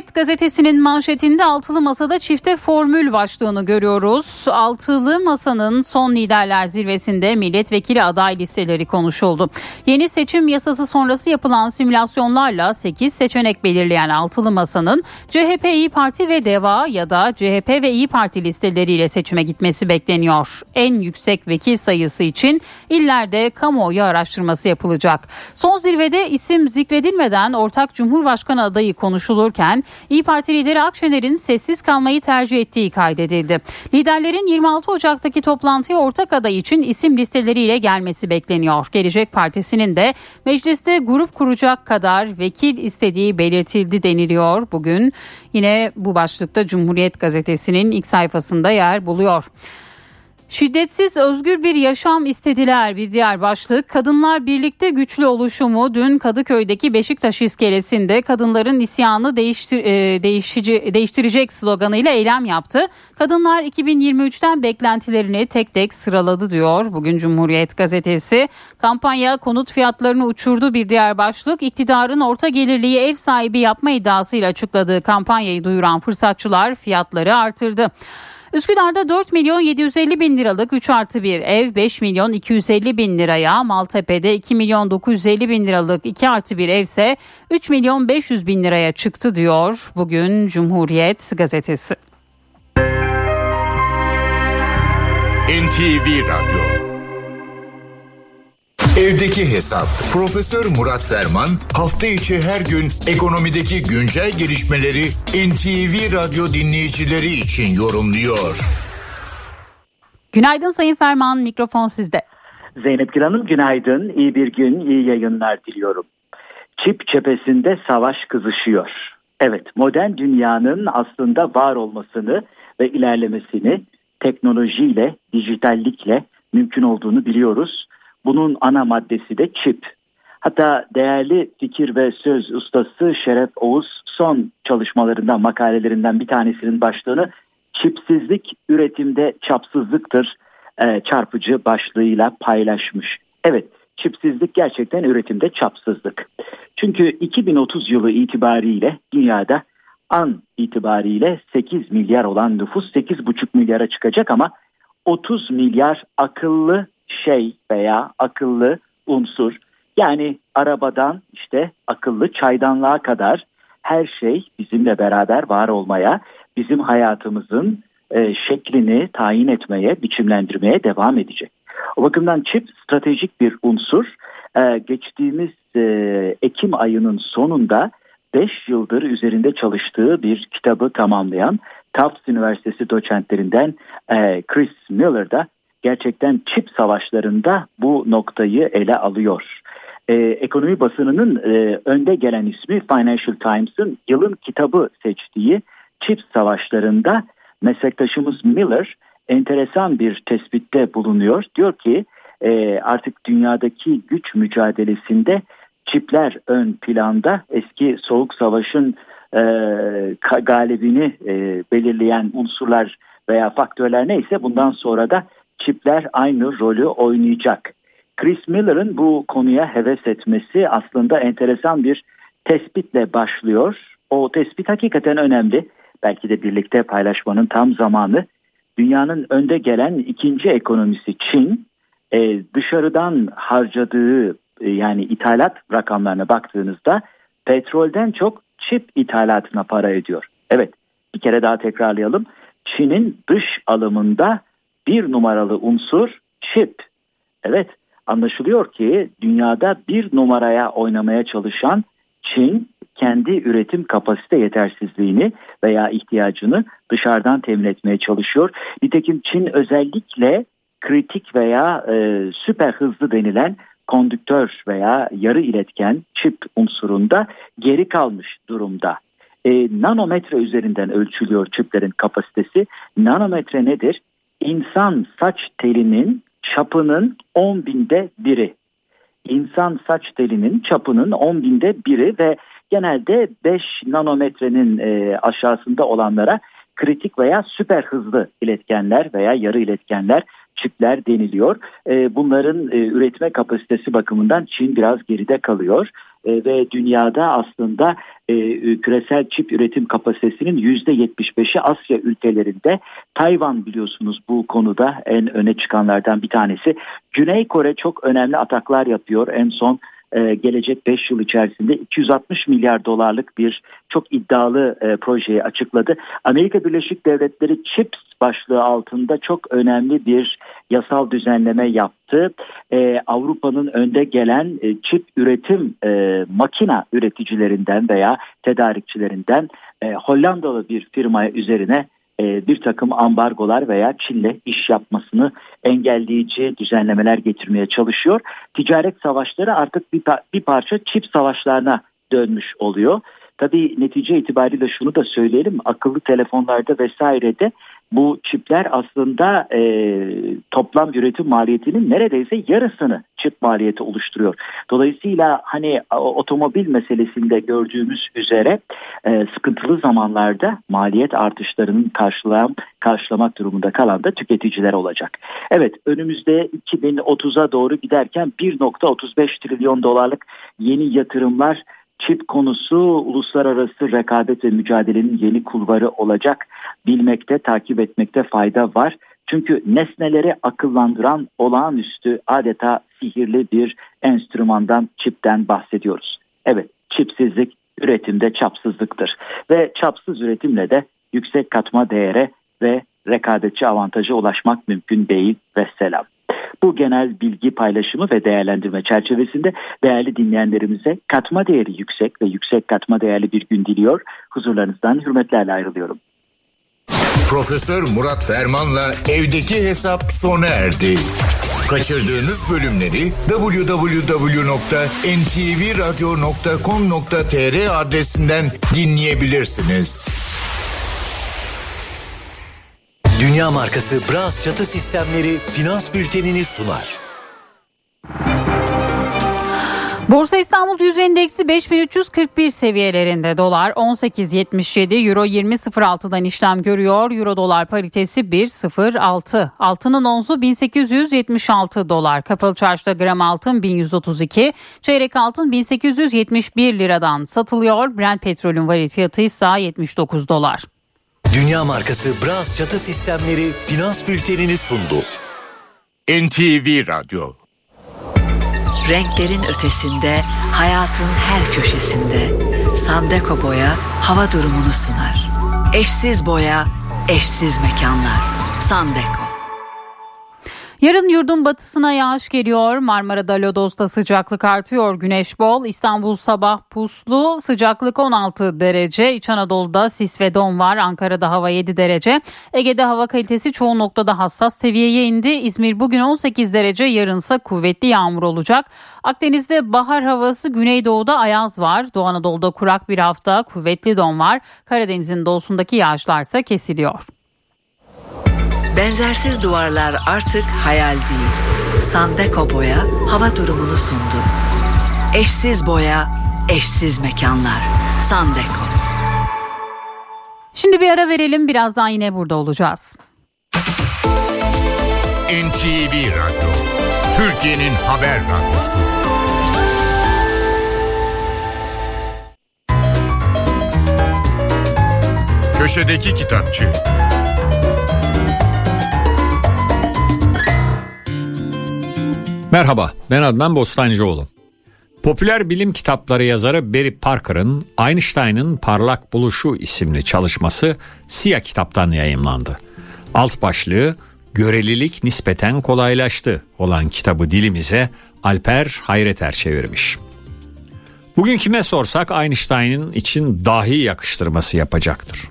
Cumhuriyet gazetesinin manşetinde altılı masada çifte formül başlığını görüyoruz. Altılı masanın son liderler zirvesinde milletvekili aday listeleri konuşuldu. Yeni seçim yasası sonrası yapılan simülasyonlarla 8 seçenek belirleyen altılı masanın CHP, İyi Parti ve DEVA ya da CHP ve İyi Parti listeleriyle seçime gitmesi bekleniyor. En yüksek vekil sayısı için illerde kamuoyu araştırması yapılacak. Son zirvede isim zikredilmeden ortak Cumhurbaşkanı adayı konuşulurken İyi Parti lideri Akşener'in sessiz kalmayı tercih ettiği kaydedildi. Liderlerin 26 Ocak'taki toplantıya ortak aday için isim listeleriyle gelmesi bekleniyor. Gelecek Partisi'nin de mecliste grup kuracak kadar vekil istediği belirtildi deniliyor bugün. Yine bu başlıkta Cumhuriyet Gazetesi'nin ilk sayfasında yer buluyor. Şiddetsiz özgür bir yaşam istediler bir diğer başlık. Kadınlar birlikte güçlü oluşumu dün Kadıköy'deki Beşiktaş iskelesinde kadınların isyanı değiştir, e, değişici, değiştirecek sloganıyla eylem yaptı. Kadınlar 2023'ten beklentilerini tek tek sıraladı diyor bugün Cumhuriyet gazetesi. Kampanya konut fiyatlarını uçurdu bir diğer başlık. İktidarın orta gelirliği ev sahibi yapma iddiasıyla açıkladığı kampanyayı duyuran fırsatçılar fiyatları artırdı. Üsküdar'da 4 milyon 750 bin liralık 3 artı 1 ev 5 milyon 250 bin liraya, Maltepe'de 2 milyon 950 bin liralık 2 artı 1 evse 3 milyon 500 bin liraya çıktı diyor bugün Cumhuriyet gazetesi. NTV Radyo Evdeki Hesap Profesör Murat Ferman hafta içi her gün ekonomideki güncel gelişmeleri NTV Radyo dinleyicileri için yorumluyor. Günaydın Sayın Ferman mikrofon sizde. Zeynep Gül Hanım günaydın iyi bir gün iyi yayınlar diliyorum. Çip cephesinde savaş kızışıyor. Evet modern dünyanın aslında var olmasını ve ilerlemesini teknolojiyle, dijitallikle mümkün olduğunu biliyoruz. Bunun ana maddesi de çip. Hatta değerli fikir ve söz ustası Şeref Oğuz son çalışmalarından, makalelerinden bir tanesinin başlığını çipsizlik üretimde çapsızlıktır e, çarpıcı başlığıyla paylaşmış. Evet, çipsizlik gerçekten üretimde çapsızlık. Çünkü 2030 yılı itibariyle dünyada an itibariyle 8 milyar olan nüfus 8,5 milyara çıkacak ama 30 milyar akıllı şey veya akıllı unsur yani arabadan işte akıllı çaydanlığa kadar her şey bizimle beraber var olmaya, bizim hayatımızın e, şeklini tayin etmeye, biçimlendirmeye devam edecek. O bakımdan çip stratejik bir unsur. E, geçtiğimiz e, Ekim ayının sonunda 5 yıldır üzerinde çalıştığı bir kitabı tamamlayan Tufts Üniversitesi doçentlerinden e, Chris Miller da gerçekten çip savaşlarında bu noktayı ele alıyor. Ee, ekonomi basınının e, önde gelen ismi Financial Times'ın yılın kitabı seçtiği çip savaşlarında meslektaşımız Miller enteresan bir tespitte bulunuyor. Diyor ki e, artık dünyadaki güç mücadelesinde çipler ön planda eski soğuk savaşın e, galibini e, belirleyen unsurlar veya faktörler neyse bundan sonra da çipler aynı rolü oynayacak. Chris Miller'ın bu konuya heves etmesi aslında enteresan bir tespitle başlıyor. O tespit hakikaten önemli. Belki de birlikte paylaşmanın tam zamanı. Dünyanın önde gelen ikinci ekonomisi Çin e, dışarıdan harcadığı e, yani ithalat rakamlarına baktığınızda petrolden çok çip ithalatına para ediyor. Evet bir kere daha tekrarlayalım. Çin'in dış alımında bir numaralı unsur çip. Evet Anlaşılıyor ki dünyada bir numaraya oynamaya çalışan Çin kendi üretim kapasite yetersizliğini veya ihtiyacını dışarıdan temin etmeye çalışıyor. Nitekim Çin özellikle kritik veya e, süper hızlı denilen kondüktör veya yarı iletken çip unsurunda geri kalmış durumda. E, nanometre üzerinden ölçülüyor çiplerin kapasitesi. Nanometre nedir? İnsan saç telinin çapının 10 binde biri. İnsan saç telinin çapının 10 binde biri ve genelde 5 nanometrenin e, aşağısında olanlara kritik veya süper hızlı iletkenler veya yarı iletkenler çipler deniliyor. E, bunların e, üretme kapasitesi bakımından Çin biraz geride kalıyor e, ve dünyada aslında e, küresel çip üretim kapasitesinin %75'i Asya ülkelerinde. Tayvan biliyorsunuz bu konuda en öne çıkanlardan bir tanesi. Güney Kore çok önemli ataklar yapıyor. En son e, gelecek 5 yıl içerisinde 260 milyar dolarlık bir çok iddialı e, projeyi açıkladı. Amerika Birleşik Devletleri CHIPS başlığı altında çok önemli bir yasal düzenleme yaptı. E, Avrupa'nın önde gelen çip üretim makina üreticilerinden veya tedarikçilerinden Hollandalı bir firmaya üzerine bir takım ambargolar veya Çin'le iş yapmasını engelleyici düzenlemeler getirmeye çalışıyor. Ticaret savaşları artık bir, bir parça çip savaşlarına dönmüş oluyor. Tabii netice itibariyle şunu da söyleyelim akıllı telefonlarda vesairede bu çipler aslında e, toplam üretim maliyetinin neredeyse yarısını çip maliyeti oluşturuyor. Dolayısıyla hani otomobil meselesinde gördüğümüz üzere e, sıkıntılı zamanlarda maliyet artışlarının karşılam, karşılamak durumunda kalan da tüketiciler olacak. Evet önümüzde 2030'a doğru giderken 1.35 trilyon dolarlık yeni yatırımlar çip konusu uluslararası rekabet ve mücadelenin yeni kulvarı olacak. Bilmekte, takip etmekte fayda var. Çünkü nesneleri akıllandıran olağanüstü adeta sihirli bir enstrümandan, çipten bahsediyoruz. Evet, çipsizlik üretimde çapsızlıktır. Ve çapsız üretimle de yüksek katma değere ve rekabetçi avantaja ulaşmak mümkün değil ve selam. Bu genel bilgi paylaşımı ve değerlendirme çerçevesinde değerli dinleyenlerimize katma değeri yüksek ve yüksek katma değerli bir gün diliyor. Huzurlarınızdan hürmetlerle ayrılıyorum. Profesör Murat Ferman'la evdeki hesap sona erdi. Kaçırdığınız bölümleri www.ntvradio.com.tr adresinden dinleyebilirsiniz. Dünya markası Bras çatı sistemleri finans bültenini sunar. Borsa İstanbul Yüz Endeksi 5341 seviyelerinde dolar 18.77 euro 20.06'dan işlem görüyor. Euro dolar paritesi 1.06. Altının onzu 1876 dolar. Kapalı çarşıda gram altın 1132. Çeyrek altın 1871 liradan satılıyor. Brent petrolün varil fiyatı ise 79 dolar. Dünya markası Bras çatı sistemleri finans bültenini sundu. NTV Radyo Renklerin ötesinde, hayatın her köşesinde Sandeko Boya hava durumunu sunar. Eşsiz boya, eşsiz mekanlar. Sandeko. Yarın yurdun batısına yağış geliyor. Marmara'da Lodos'ta sıcaklık artıyor. Güneş bol. İstanbul sabah puslu. Sıcaklık 16 derece. İç Anadolu'da sis ve don var. Ankara'da hava 7 derece. Ege'de hava kalitesi çoğu noktada hassas seviyeye indi. İzmir bugün 18 derece. Yarınsa kuvvetli yağmur olacak. Akdeniz'de bahar havası Güneydoğu'da ayaz var. Doğu Anadolu'da kurak bir hafta. Kuvvetli don var. Karadeniz'in doğusundaki yağışlarsa kesiliyor. Benzersiz duvarlar artık hayal değil. Sandeko Boya hava durumunu sundu. Eşsiz boya, eşsiz mekanlar. Sandeko. Şimdi bir ara verelim birazdan yine burada olacağız. NTV Radyo, Türkiye'nin haber radyosu. Köşedeki Kitapçı Merhaba, ben Adnan Bostancıoğlu. Popüler bilim kitapları yazarı Barry Parker'ın Einstein'ın Parlak Buluşu isimli çalışması Siyah kitaptan yayımlandı. Alt başlığı görelilik nispeten kolaylaştı olan kitabı dilimize Alper Hayreter çevirmiş. Bugün kime sorsak Einstein'ın için dahi yakıştırması yapacaktır.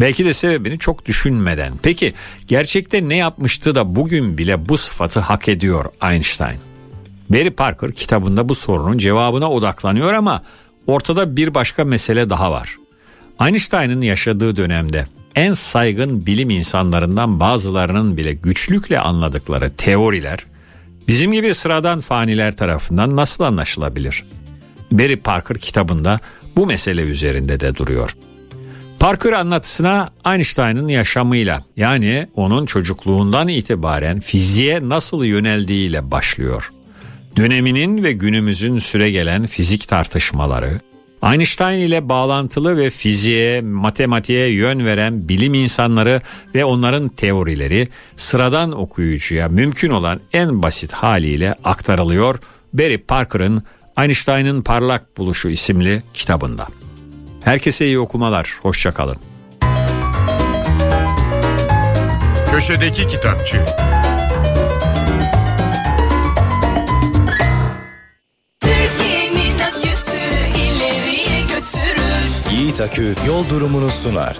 Belki de sebebini çok düşünmeden. Peki gerçekte ne yapmıştı da bugün bile bu sıfatı hak ediyor Einstein? Barry Parker kitabında bu sorunun cevabına odaklanıyor ama ortada bir başka mesele daha var. Einstein'ın yaşadığı dönemde en saygın bilim insanlarından bazılarının bile güçlükle anladıkları teoriler bizim gibi sıradan faniler tarafından nasıl anlaşılabilir? Barry Parker kitabında bu mesele üzerinde de duruyor. Parker anlatısına Einstein'ın yaşamıyla yani onun çocukluğundan itibaren fiziğe nasıl yöneldiğiyle başlıyor. Döneminin ve günümüzün süre gelen fizik tartışmaları, Einstein ile bağlantılı ve fiziğe, matematiğe yön veren bilim insanları ve onların teorileri sıradan okuyucuya mümkün olan en basit haliyle aktarılıyor Barry Parker'ın Einstein'ın Parlak Buluşu isimli kitabında. Herkese iyi okumalar, hoşçakalın. Köşedeki Kitapçı Yiğit Akü yol durumunu sunar.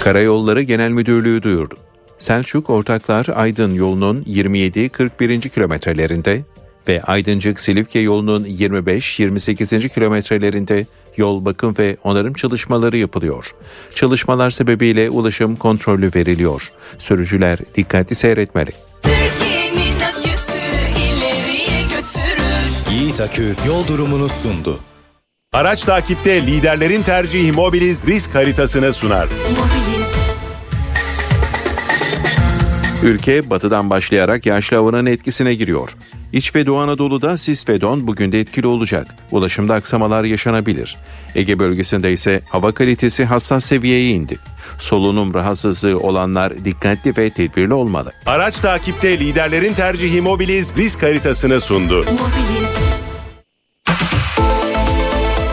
Karayolları Genel Müdürlüğü duyurdu. Selçuk Ortaklar Aydın yolunun 27-41. kilometrelerinde ve Aydıncık Silifke yolunun 25-28. kilometrelerinde yol bakım ve onarım çalışmaları yapılıyor. Çalışmalar sebebiyle ulaşım kontrollü veriliyor. Sürücüler dikkatli seyretmeli. Yiğit Akü yol durumunu sundu. Araç takipte liderlerin tercihi Mobiliz risk haritasını sunar. Ülke batıdan başlayarak yağışlı havanın etkisine giriyor. İç ve Doğu Anadolu'da sis ve don bugün de etkili olacak. Ulaşımda aksamalar yaşanabilir. Ege bölgesinde ise hava kalitesi hassas seviyeye indi. Solunum rahatsızlığı olanlar dikkatli ve tedbirli olmalı. Araç takipte liderlerin tercihi Mobiliz risk haritasını sundu.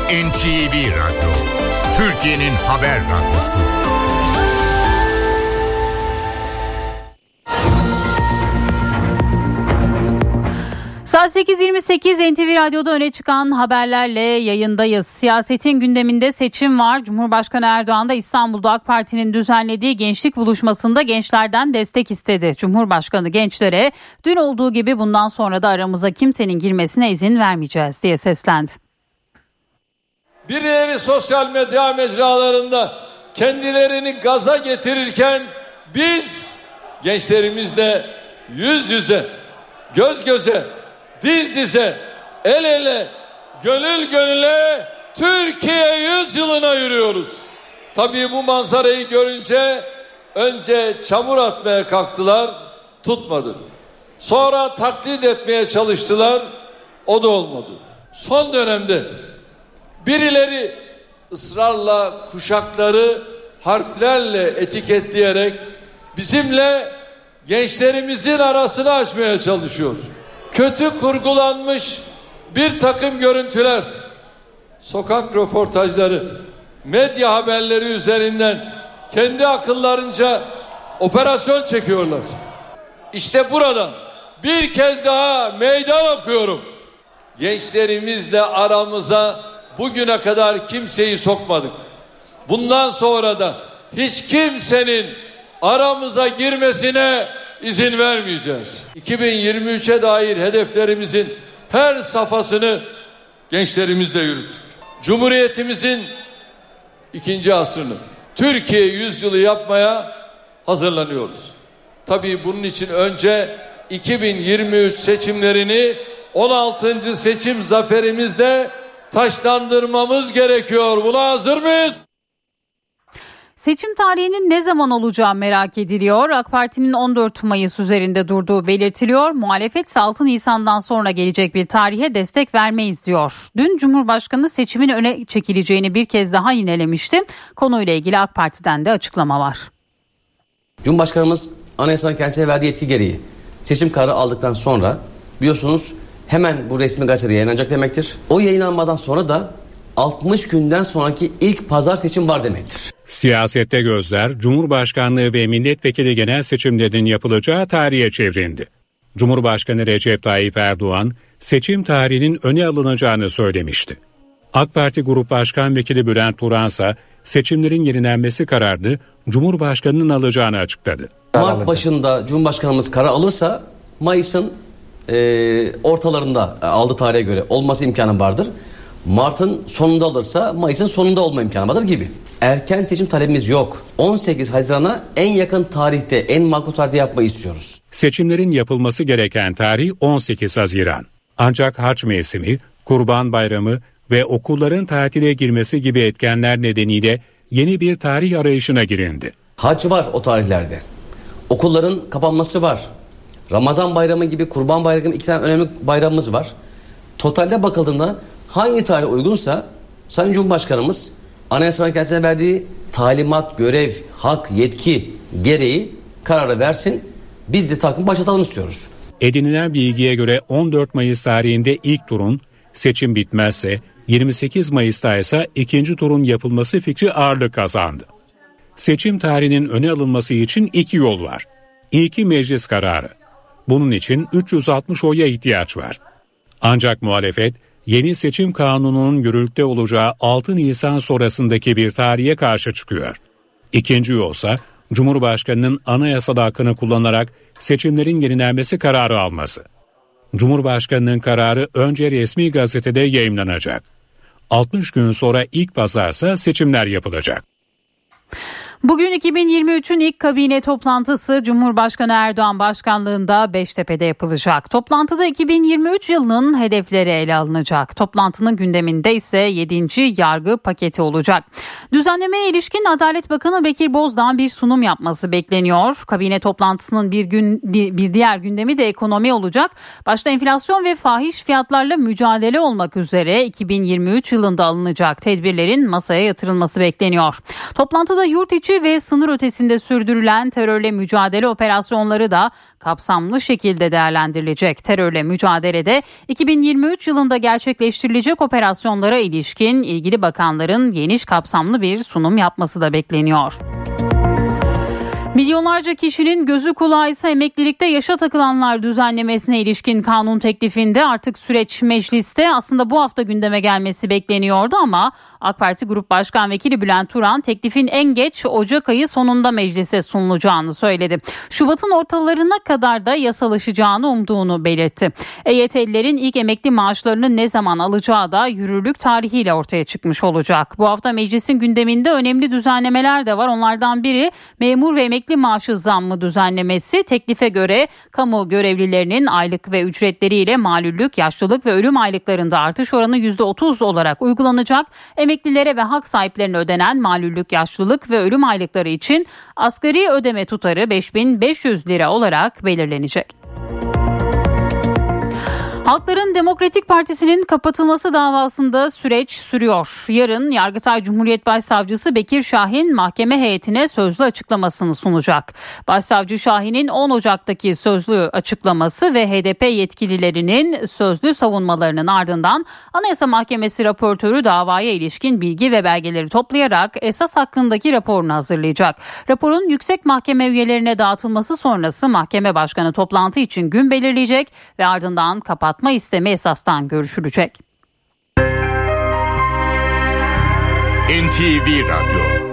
NTV Radyo, Türkiye'nin haber radyosu. Saat 8.28 NTV Radyo'da öne çıkan haberlerle yayındayız. Siyasetin gündeminde seçim var. Cumhurbaşkanı Erdoğan da İstanbul'da AK Parti'nin düzenlediği gençlik buluşmasında gençlerden destek istedi. Cumhurbaşkanı gençlere dün olduğu gibi bundan sonra da aramıza kimsenin girmesine izin vermeyeceğiz diye seslendi. Birileri sosyal medya mecralarında kendilerini gaza getirirken biz gençlerimizle yüz yüze, göz göze, diz dize, el ele, gönül gönüle Türkiye yüzyılına yürüyoruz. Tabii bu manzarayı görünce önce çamur atmaya kalktılar, tutmadı. Sonra taklit etmeye çalıştılar, o da olmadı. Son dönemde birileri ısrarla kuşakları harflerle etiketleyerek bizimle gençlerimizin arasını açmaya çalışıyor kötü kurgulanmış bir takım görüntüler, sokak röportajları, medya haberleri üzerinden kendi akıllarınca operasyon çekiyorlar. İşte buradan bir kez daha meydan okuyorum. Gençlerimizle aramıza bugüne kadar kimseyi sokmadık. Bundan sonra da hiç kimsenin aramıza girmesine izin vermeyeceğiz. 2023'e dair hedeflerimizin her safhasını gençlerimizle yürüttük. Cumhuriyetimizin ikinci asrını Türkiye yüzyılı yapmaya hazırlanıyoruz. Tabii bunun için önce 2023 seçimlerini 16. seçim zaferimizde taşlandırmamız gerekiyor. Buna hazır mıyız? Seçim tarihinin ne zaman olacağı merak ediliyor. AK Parti'nin 14 Mayıs üzerinde durduğu belirtiliyor. Muhalefet ise 6 Nisan'dan sonra gelecek bir tarihe destek vermeyiz diyor. Dün Cumhurbaşkanı seçimin öne çekileceğini bir kez daha yinelemişti. Konuyla ilgili AK Parti'den de açıklama var. Cumhurbaşkanımız anayasanın kendisine verdiği yetki gereği seçim kararı aldıktan sonra biliyorsunuz hemen bu resmi gazetede yayınlanacak demektir. O yayınlanmadan sonra da 60 günden sonraki ilk pazar seçim var demektir. Siyasette gözler Cumhurbaşkanlığı ve milletvekili genel seçimlerinin yapılacağı tarihe çevrildi. Cumhurbaşkanı Recep Tayyip Erdoğan seçim tarihinin öne alınacağını söylemişti. AK Parti Grup Başkan Vekili Bülent Turan ise seçimlerin yenilenmesi kararını Cumhurbaşkanı'nın alacağını açıkladı. Mart başında Cumhurbaşkanımız karar alırsa Mayıs'ın e, ortalarında aldığı tarihe göre olması imkanı vardır. Mart'ın sonunda alırsa Mayıs'ın sonunda olma imkanı vardır gibi. Erken seçim talebimiz yok. 18 Haziran'a en yakın tarihte, en makul tarihte yapmayı istiyoruz. Seçimlerin yapılması gereken tarih 18 Haziran. Ancak haç mevsimi, kurban bayramı ve okulların tatile girmesi gibi etkenler nedeniyle yeni bir tarih arayışına girildi. Hac var o tarihlerde. Okulların kapanması var. Ramazan bayramı gibi kurban bayramı gibi iki tane önemli bayramımız var. Totalde bakıldığında hangi tarih uygunsa Sayın Cumhurbaşkanımız Anayasa Mahkemesi'ne verdiği talimat, görev, hak, yetki gereği kararı versin. Biz de takım başlatalım istiyoruz. Edinilen bilgiye göre 14 Mayıs tarihinde ilk turun seçim bitmezse 28 Mayıs'ta ise ikinci turun yapılması fikri ağırlık kazandı. Seçim tarihinin öne alınması için iki yol var. İlki meclis kararı. Bunun için 360 oya ihtiyaç var. Ancak muhalefet yeni seçim kanununun yürürlükte olacağı 6 Nisan sonrasındaki bir tarihe karşı çıkıyor. İkinci yolsa Cumhurbaşkanının anayasada hakkını kullanarak seçimlerin yenilenmesi kararı alması. Cumhurbaşkanının kararı önce resmi gazetede yayımlanacak. 60 gün sonra ilk pazarsa seçimler yapılacak. Bugün 2023'ün ilk kabine toplantısı Cumhurbaşkanı Erdoğan başkanlığında Beştepe'de yapılacak. Toplantıda 2023 yılının hedefleri ele alınacak. Toplantının gündeminde ise 7. yargı paketi olacak. Düzenlemeye ilişkin Adalet Bakanı Bekir Bozdağ bir sunum yapması bekleniyor. Kabine toplantısının bir gün bir diğer gündemi de ekonomi olacak. Başta enflasyon ve fahiş fiyatlarla mücadele olmak üzere 2023 yılında alınacak tedbirlerin masaya yatırılması bekleniyor. Toplantıda yurt içi ve sınır ötesinde sürdürülen terörle mücadele operasyonları da kapsamlı şekilde değerlendirilecek. Terörle mücadelede 2023 yılında gerçekleştirilecek operasyonlara ilişkin ilgili bakanların geniş kapsamlı bir sunum yapması da bekleniyor. Milyonlarca kişinin gözü kulağı ise emeklilikte yaşa takılanlar düzenlemesine ilişkin kanun teklifinde artık süreç mecliste aslında bu hafta gündeme gelmesi bekleniyordu ama AK Parti Grup Başkan Vekili Bülent Turan teklifin en geç Ocak ayı sonunda meclise sunulacağını söyledi. Şubat'ın ortalarına kadar da yasalaşacağını umduğunu belirtti. EYT'lilerin ilk emekli maaşlarını ne zaman alacağı da yürürlük tarihiyle ortaya çıkmış olacak. Bu hafta meclisin gündeminde önemli düzenlemeler de var. Onlardan biri memur ve emekli emekli maaşı zammı düzenlemesi teklife göre kamu görevlilerinin aylık ve ücretleriyle malüllük, yaşlılık ve ölüm aylıklarında artış oranı %30 olarak uygulanacak. Emeklilere ve hak sahiplerine ödenen malüllük, yaşlılık ve ölüm aylıkları için asgari ödeme tutarı 5500 lira olarak belirlenecek. Halkların Demokratik Partisi'nin kapatılması davasında süreç sürüyor. Yarın Yargıtay Cumhuriyet Başsavcısı Bekir Şahin mahkeme heyetine sözlü açıklamasını sunacak. Başsavcı Şahin'in 10 Ocak'taki sözlü açıklaması ve HDP yetkililerinin sözlü savunmalarının ardından Anayasa Mahkemesi raportörü davaya ilişkin bilgi ve belgeleri toplayarak esas hakkındaki raporunu hazırlayacak. Raporun yüksek mahkeme üyelerine dağıtılması sonrası mahkeme başkanı toplantı için gün belirleyecek ve ardından kapat kapatma istemi esastan görüşülecek. NTV Radyo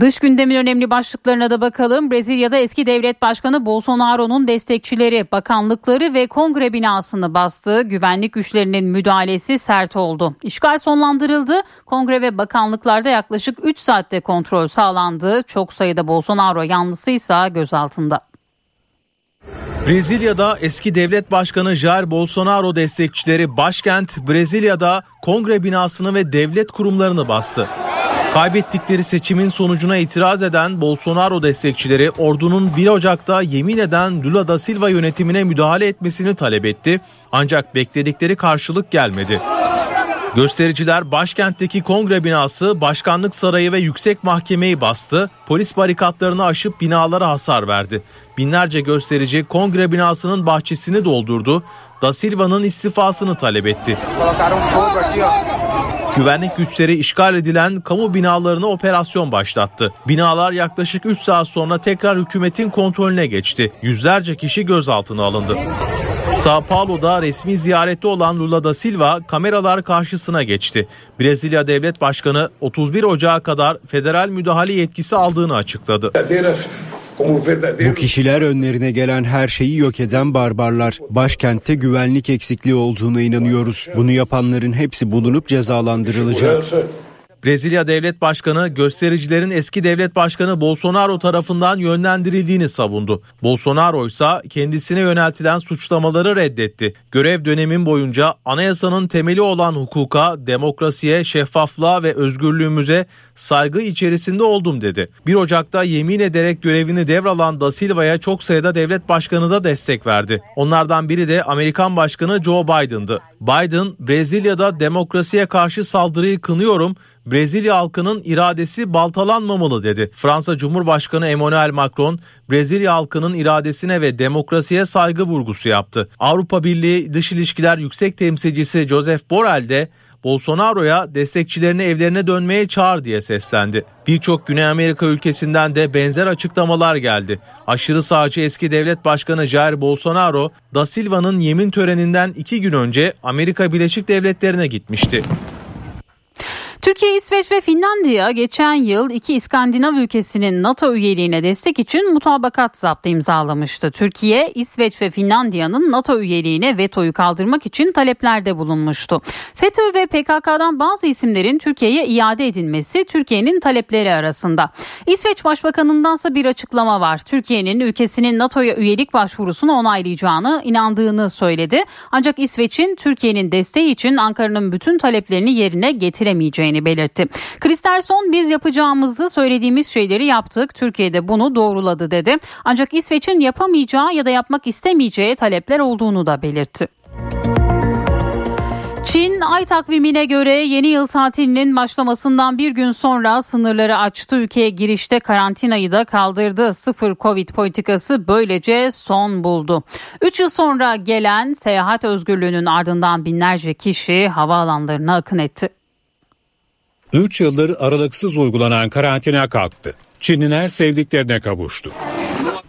Dış gündemin önemli başlıklarına da bakalım. Brezilya'da eski devlet başkanı Bolsonaro'nun destekçileri, bakanlıkları ve kongre binasını bastı. Güvenlik güçlerinin müdahalesi sert oldu. İşgal sonlandırıldı. Kongre ve bakanlıklarda yaklaşık 3 saatte kontrol sağlandı. Çok sayıda Bolsonaro yanlısı ise gözaltında. Brezilya'da eski devlet başkanı Jair Bolsonaro destekçileri başkent Brezilya'da kongre binasını ve devlet kurumlarını bastı. Kaybettikleri seçimin sonucuna itiraz eden Bolsonaro destekçileri ordunun 1 Ocak'ta yemin eden Lula da Silva yönetimine müdahale etmesini talep etti. Ancak bekledikleri karşılık gelmedi. Göstericiler başkentteki kongre binası, başkanlık sarayı ve yüksek mahkemeyi bastı. Polis barikatlarını aşıp binalara hasar verdi. Binlerce gösterici kongre binasının bahçesini doldurdu. Da Silva'nın istifasını talep etti. Güvenlik güçleri işgal edilen kamu binalarına operasyon başlattı. Binalar yaklaşık 3 saat sonra tekrar hükümetin kontrolüne geçti. Yüzlerce kişi gözaltına alındı. Sao Paulo'da resmi ziyarette olan Lula da Silva kameralar karşısına geçti. Brezilya Devlet Başkanı 31 Ocağı kadar federal müdahale yetkisi aldığını açıkladı. Bu kişiler önlerine gelen her şeyi yok eden barbarlar. Başkentte güvenlik eksikliği olduğuna inanıyoruz. Bunu yapanların hepsi bulunup cezalandırılacak. Brezilya Devlet Başkanı göstericilerin eski devlet başkanı Bolsonaro tarafından yönlendirildiğini savundu. Bolsonaro ise kendisine yöneltilen suçlamaları reddetti. Görev dönemin boyunca anayasanın temeli olan hukuka, demokrasiye, şeffaflığa ve özgürlüğümüze saygı içerisinde oldum dedi. 1 Ocak'ta yemin ederek görevini devralan Da Silva'ya çok sayıda devlet başkanı da destek verdi. Onlardan biri de Amerikan Başkanı Joe Biden'dı. Biden, Brezilya'da demokrasiye karşı saldırıyı kınıyorum, Brezilya halkının iradesi baltalanmamalı dedi. Fransa Cumhurbaşkanı Emmanuel Macron, Brezilya halkının iradesine ve demokrasiye saygı vurgusu yaptı. Avrupa Birliği Dış İlişkiler Yüksek Temsilcisi Joseph Borrell de Bolsonaro'ya destekçilerini evlerine dönmeye çağır diye seslendi. Birçok Güney Amerika ülkesinden de benzer açıklamalar geldi. Aşırı sağcı eski devlet başkanı Jair Bolsonaro, Da Silva'nın yemin töreninden iki gün önce Amerika Birleşik Devletleri'ne gitmişti. Türkiye, İsveç ve Finlandiya geçen yıl iki İskandinav ülkesinin NATO üyeliğine destek için mutabakat zaptı imzalamıştı. Türkiye, İsveç ve Finlandiya'nın NATO üyeliğine vetoyu kaldırmak için taleplerde bulunmuştu. FETÖ ve PKK'dan bazı isimlerin Türkiye'ye iade edilmesi Türkiye'nin talepleri arasında. İsveç Başbakanındansa bir açıklama var. Türkiye'nin ülkesinin NATO'ya üyelik başvurusunu onaylayacağını inandığını söyledi. Ancak İsveç'in Türkiye'nin desteği için Ankara'nın bütün taleplerini yerine getiremeyeceğini edeceğini belirtti. Kristerson biz yapacağımızı söylediğimiz şeyleri yaptık. Türkiye'de bunu doğruladı dedi. Ancak İsveç'in yapamayacağı ya da yapmak istemeyeceği talepler olduğunu da belirtti. Çin ay takvimine göre yeni yıl tatilinin başlamasından bir gün sonra sınırları açtı. Ülkeye girişte karantinayı da kaldırdı. Sıfır Covid politikası böylece son buldu. Üç yıl sonra gelen seyahat özgürlüğünün ardından binlerce kişi havaalanlarına akın etti. 3 yıldır aralıksız uygulanan karantina kalktı. Çinliler sevdiklerine kavuştu.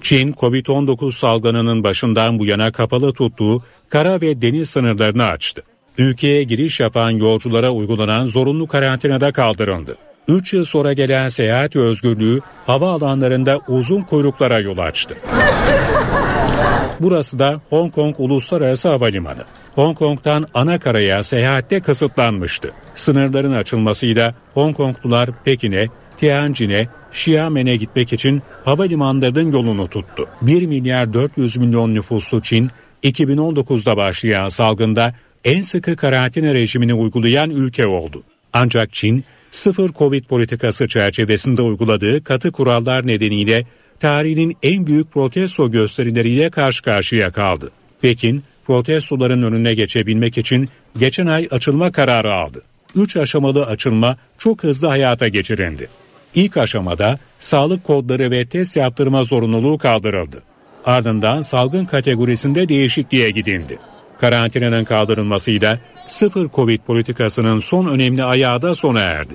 Çin, Covid-19 salgınının başından bu yana kapalı tuttuğu kara ve deniz sınırlarını açtı. Ülkeye giriş yapan yolculara uygulanan zorunlu karantinada kaldırıldı. 3 yıl sonra gelen seyahat özgürlüğü havaalanlarında uzun kuyruklara yol açtı. Burası da Hong Kong Uluslararası Havalimanı. Hong Kong'dan ana karaya seyahatte kısıtlanmıştı. Sınırların açılmasıyla Hong Konglular Pekin'e, Tianjin'e, Xiamen'e gitmek için havalimanlarının yolunu tuttu. 1 milyar 400 milyon nüfuslu Çin, 2019'da başlayan salgında en sıkı karantina rejimini uygulayan ülke oldu. Ancak Çin, sıfır Covid politikası çerçevesinde uyguladığı katı kurallar nedeniyle tarihinin en büyük protesto gösterileriyle karşı karşıya kaldı. Pekin, protestoların önüne geçebilmek için geçen ay açılma kararı aldı. 3 aşamalı açılma çok hızlı hayata geçirildi. İlk aşamada sağlık kodları ve test yaptırma zorunluluğu kaldırıldı. Ardından salgın kategorisinde değişikliğe gidildi. Karantinanın kaldırılmasıyla sıfır Covid politikasının son önemli ayağı da sona erdi.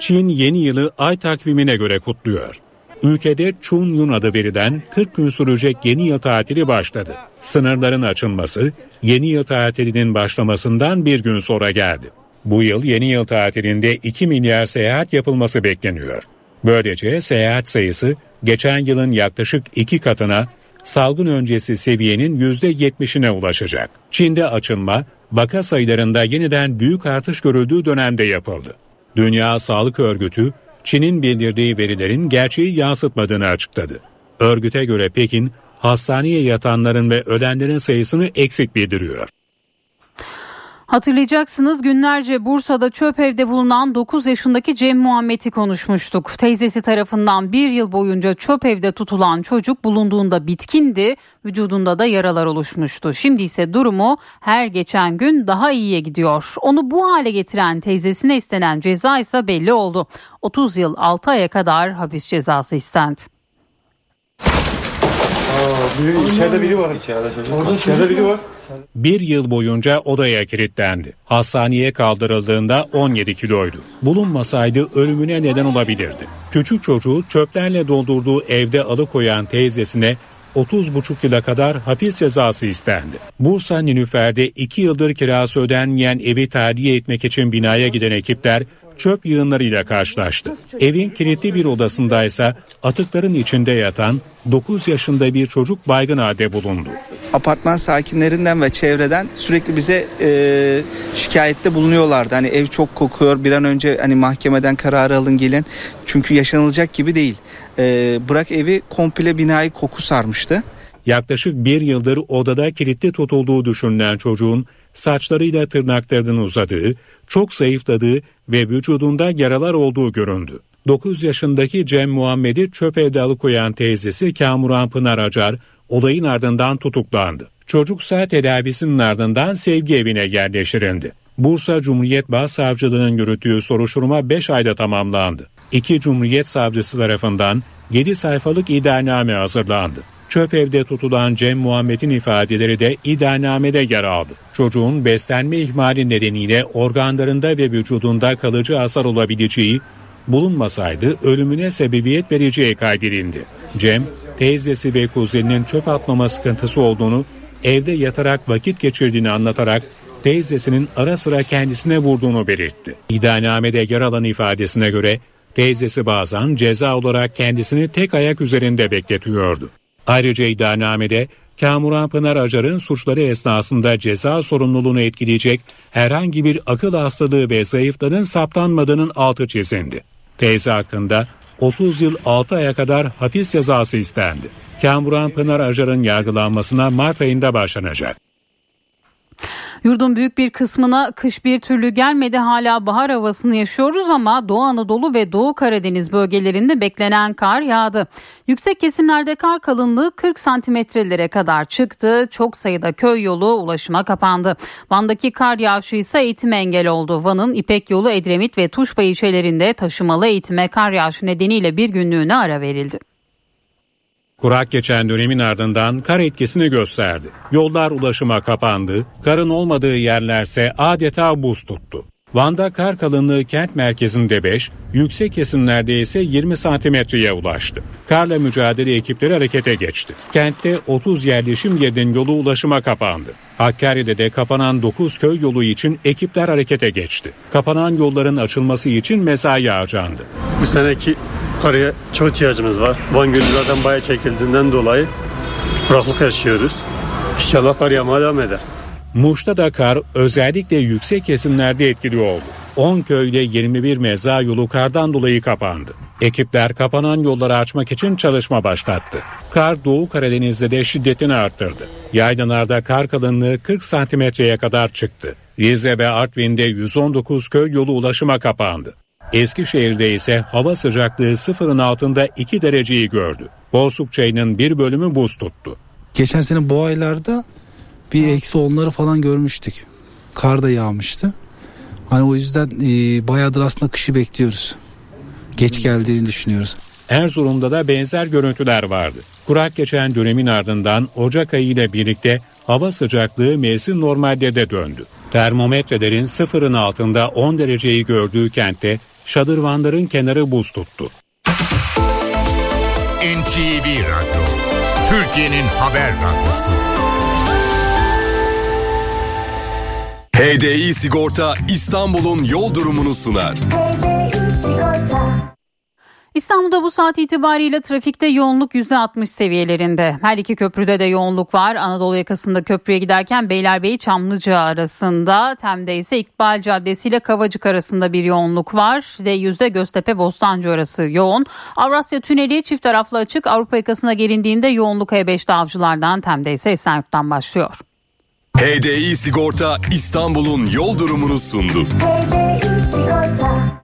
Çin yeni yılı ay takvimine göre kutluyor. Ülkede Chun Yun adı verilen 40 gün sürecek yeni yıl tatili başladı. Sınırların açılması yeni yıl tatilinin başlamasından bir gün sonra geldi. Bu yıl yeni yıl tatilinde 2 milyar seyahat yapılması bekleniyor. Böylece seyahat sayısı geçen yılın yaklaşık iki katına salgın öncesi seviyenin %70'ine ulaşacak. Çin'de açılma vaka sayılarında yeniden büyük artış görüldüğü dönemde yapıldı. Dünya Sağlık Örgütü Çin'in bildirdiği verilerin gerçeği yansıtmadığını açıkladı. Örgüte göre Pekin hastaneye yatanların ve ölenlerin sayısını eksik bildiriyor. Hatırlayacaksınız günlerce Bursa'da çöp evde bulunan 9 yaşındaki Cem Muhammed'i konuşmuştuk. Teyzesi tarafından bir yıl boyunca çöp evde tutulan çocuk bulunduğunda bitkindi, vücudunda da yaralar oluşmuştu. Şimdi ise durumu her geçen gün daha iyiye gidiyor. Onu bu hale getiren teyzesine istenen ceza ise belli oldu. 30 yıl 6 aya kadar hapis cezası istendi. Aa, biri, içeride biri var. İçeride çocuk. Orada içeride biri var. Bir yıl boyunca odaya kilitlendi. Hastaneye kaldırıldığında 17 kiloydu. Bulunmasaydı ölümüne neden olabilirdi. Küçük çocuğu çöplerle doldurduğu evde alıkoyan teyzesine 30,5 yıla kadar hapis cezası istendi. Bursa Nilüfer'de 2 yıldır kirası ödenmeyen evi tahliye etmek için binaya giden ekipler çöp yığınlarıyla karşılaştı. Evin kilitli bir odasındaysa atıkların içinde yatan 9 yaşında bir çocuk baygın halde bulundu. Apartman sakinlerinden ve çevreden sürekli bize e, şikayette bulunuyorlardı. Hani ev çok kokuyor bir an önce hani mahkemeden kararı alın gelin. Çünkü yaşanılacak gibi değil. E, bırak evi komple binayı koku sarmıştı. Yaklaşık bir yıldır odada kilitli tutulduğu düşünülen çocuğun saçlarıyla tırnaklarının uzadığı, çok zayıfladığı ve vücudunda yaralar olduğu göründü. 9 yaşındaki Cem Muhammed'i çöp evde alıkoyan teyzesi Kamuran Pınar Acar olayın ardından tutuklandı. Çocuksa tedavisinin ardından sevgi evine yerleştirildi. Bursa Cumhuriyet Başsavcılığı'nın yürüttüğü soruşturma 5 ayda tamamlandı. İki Cumhuriyet Savcısı tarafından 7 sayfalık iddianame hazırlandı. Çöp evde tutulan Cem Muhammed'in ifadeleri de iddianamede yer aldı. Çocuğun beslenme ihmali nedeniyle organlarında ve vücudunda kalıcı hasar olabileceği, bulunmasaydı ölümüne sebebiyet vereceği kaydedildi. Cem, teyzesi ve kuzeninin çöp atmama sıkıntısı olduğunu, evde yatarak vakit geçirdiğini anlatarak teyzesinin ara sıra kendisine vurduğunu belirtti. İddianamede yer alan ifadesine göre teyzesi bazen ceza olarak kendisini tek ayak üzerinde bekletiyordu. Ayrıca iddianamede Kamuran Pınar Acar'ın suçları esnasında ceza sorumluluğunu etkileyecek herhangi bir akıl hastalığı ve zayıflığının saptanmadığının altı çizildi. Teyze hakkında 30 yıl 6 aya kadar hapis cezası istendi. Kamuran Pınar Acar'ın yargılanmasına Mart ayında başlanacak. Yurdun büyük bir kısmına kış bir türlü gelmedi hala bahar havasını yaşıyoruz ama Doğu Anadolu ve Doğu Karadeniz bölgelerinde beklenen kar yağdı. Yüksek kesimlerde kar kalınlığı 40 santimetrelere kadar çıktı. Çok sayıda köy yolu ulaşıma kapandı. Van'daki kar yağışı ise eğitime engel oldu. Van'ın İpek yolu Edremit ve Tuşba ilçelerinde taşımalı eğitime kar yağışı nedeniyle bir günlüğüne ara verildi. Kurak geçen dönemin ardından kar etkisini gösterdi. Yollar ulaşıma kapandı, karın olmadığı yerlerse adeta buz tuttu. Van'da kar kalınlığı kent merkezinde 5, yüksek kesimlerde ise 20 santimetreye ulaştı. Karla mücadele ekipleri harekete geçti. Kentte 30 yerleşim yerinin yolu ulaşıma kapandı. Hakkari'de de kapanan 9 köy yolu için ekipler harekete geçti. Kapanan yolların açılması için mesai harcandı. Bu seneki karaya çok ihtiyacımız var. Van Gölü zaten bayağı çekildiğinden dolayı kuraklık yaşıyoruz. İnşallah kar yağmaya devam eder. Muş'ta da kar özellikle yüksek kesimlerde etkili oldu. 10 köyde 21 meza yolu kardan dolayı kapandı. Ekipler kapanan yolları açmak için çalışma başlattı. Kar Doğu Karadeniz'de de şiddetini arttırdı. Yaylalarda kar kalınlığı 40 santimetreye kadar çıktı. Rize ve Artvin'de 119 köy yolu ulaşıma kapandı. Eskişehir'de ise hava sıcaklığı sıfırın altında 2 dereceyi gördü. Borsuk çayının bir bölümü buz tuttu. Geçen sene bu aylarda bir eksi onları falan görmüştük. Kar da yağmıştı. Hani o yüzden e, bayağıdır aslında kışı bekliyoruz. Geç geldiğini düşünüyoruz. Erzurum'da da benzer görüntüler vardı. Kurak geçen dönemin ardından Ocak ayı ile birlikte hava sıcaklığı mevsim normalde döndü. Termometrelerin sıfırın altında 10 dereceyi gördüğü kentte şadırvanların kenarı buz tuttu. NTV Radyo, Türkiye'nin haber radyosu. HDI Sigorta İstanbul'un yol durumunu sunar. İstanbul'da bu saat itibariyle trafikte yoğunluk %60 seviyelerinde. Her iki köprüde de yoğunluk var. Anadolu yakasında köprüye giderken Beylerbeyi Çamlıca arasında. Tem'de ise İkbal Caddesi ile Kavacık arasında bir yoğunluk var. D100'de Göztepe Bostancı arası yoğun. Avrasya Tüneli çift taraflı açık. Avrupa yakasına gelindiğinde yoğunluk E5'te Avcılar'dan Tem'de ise Esenyurt'tan başlıyor. HDI Sigorta İstanbul'un yol durumunu sundu. HDI Sigorta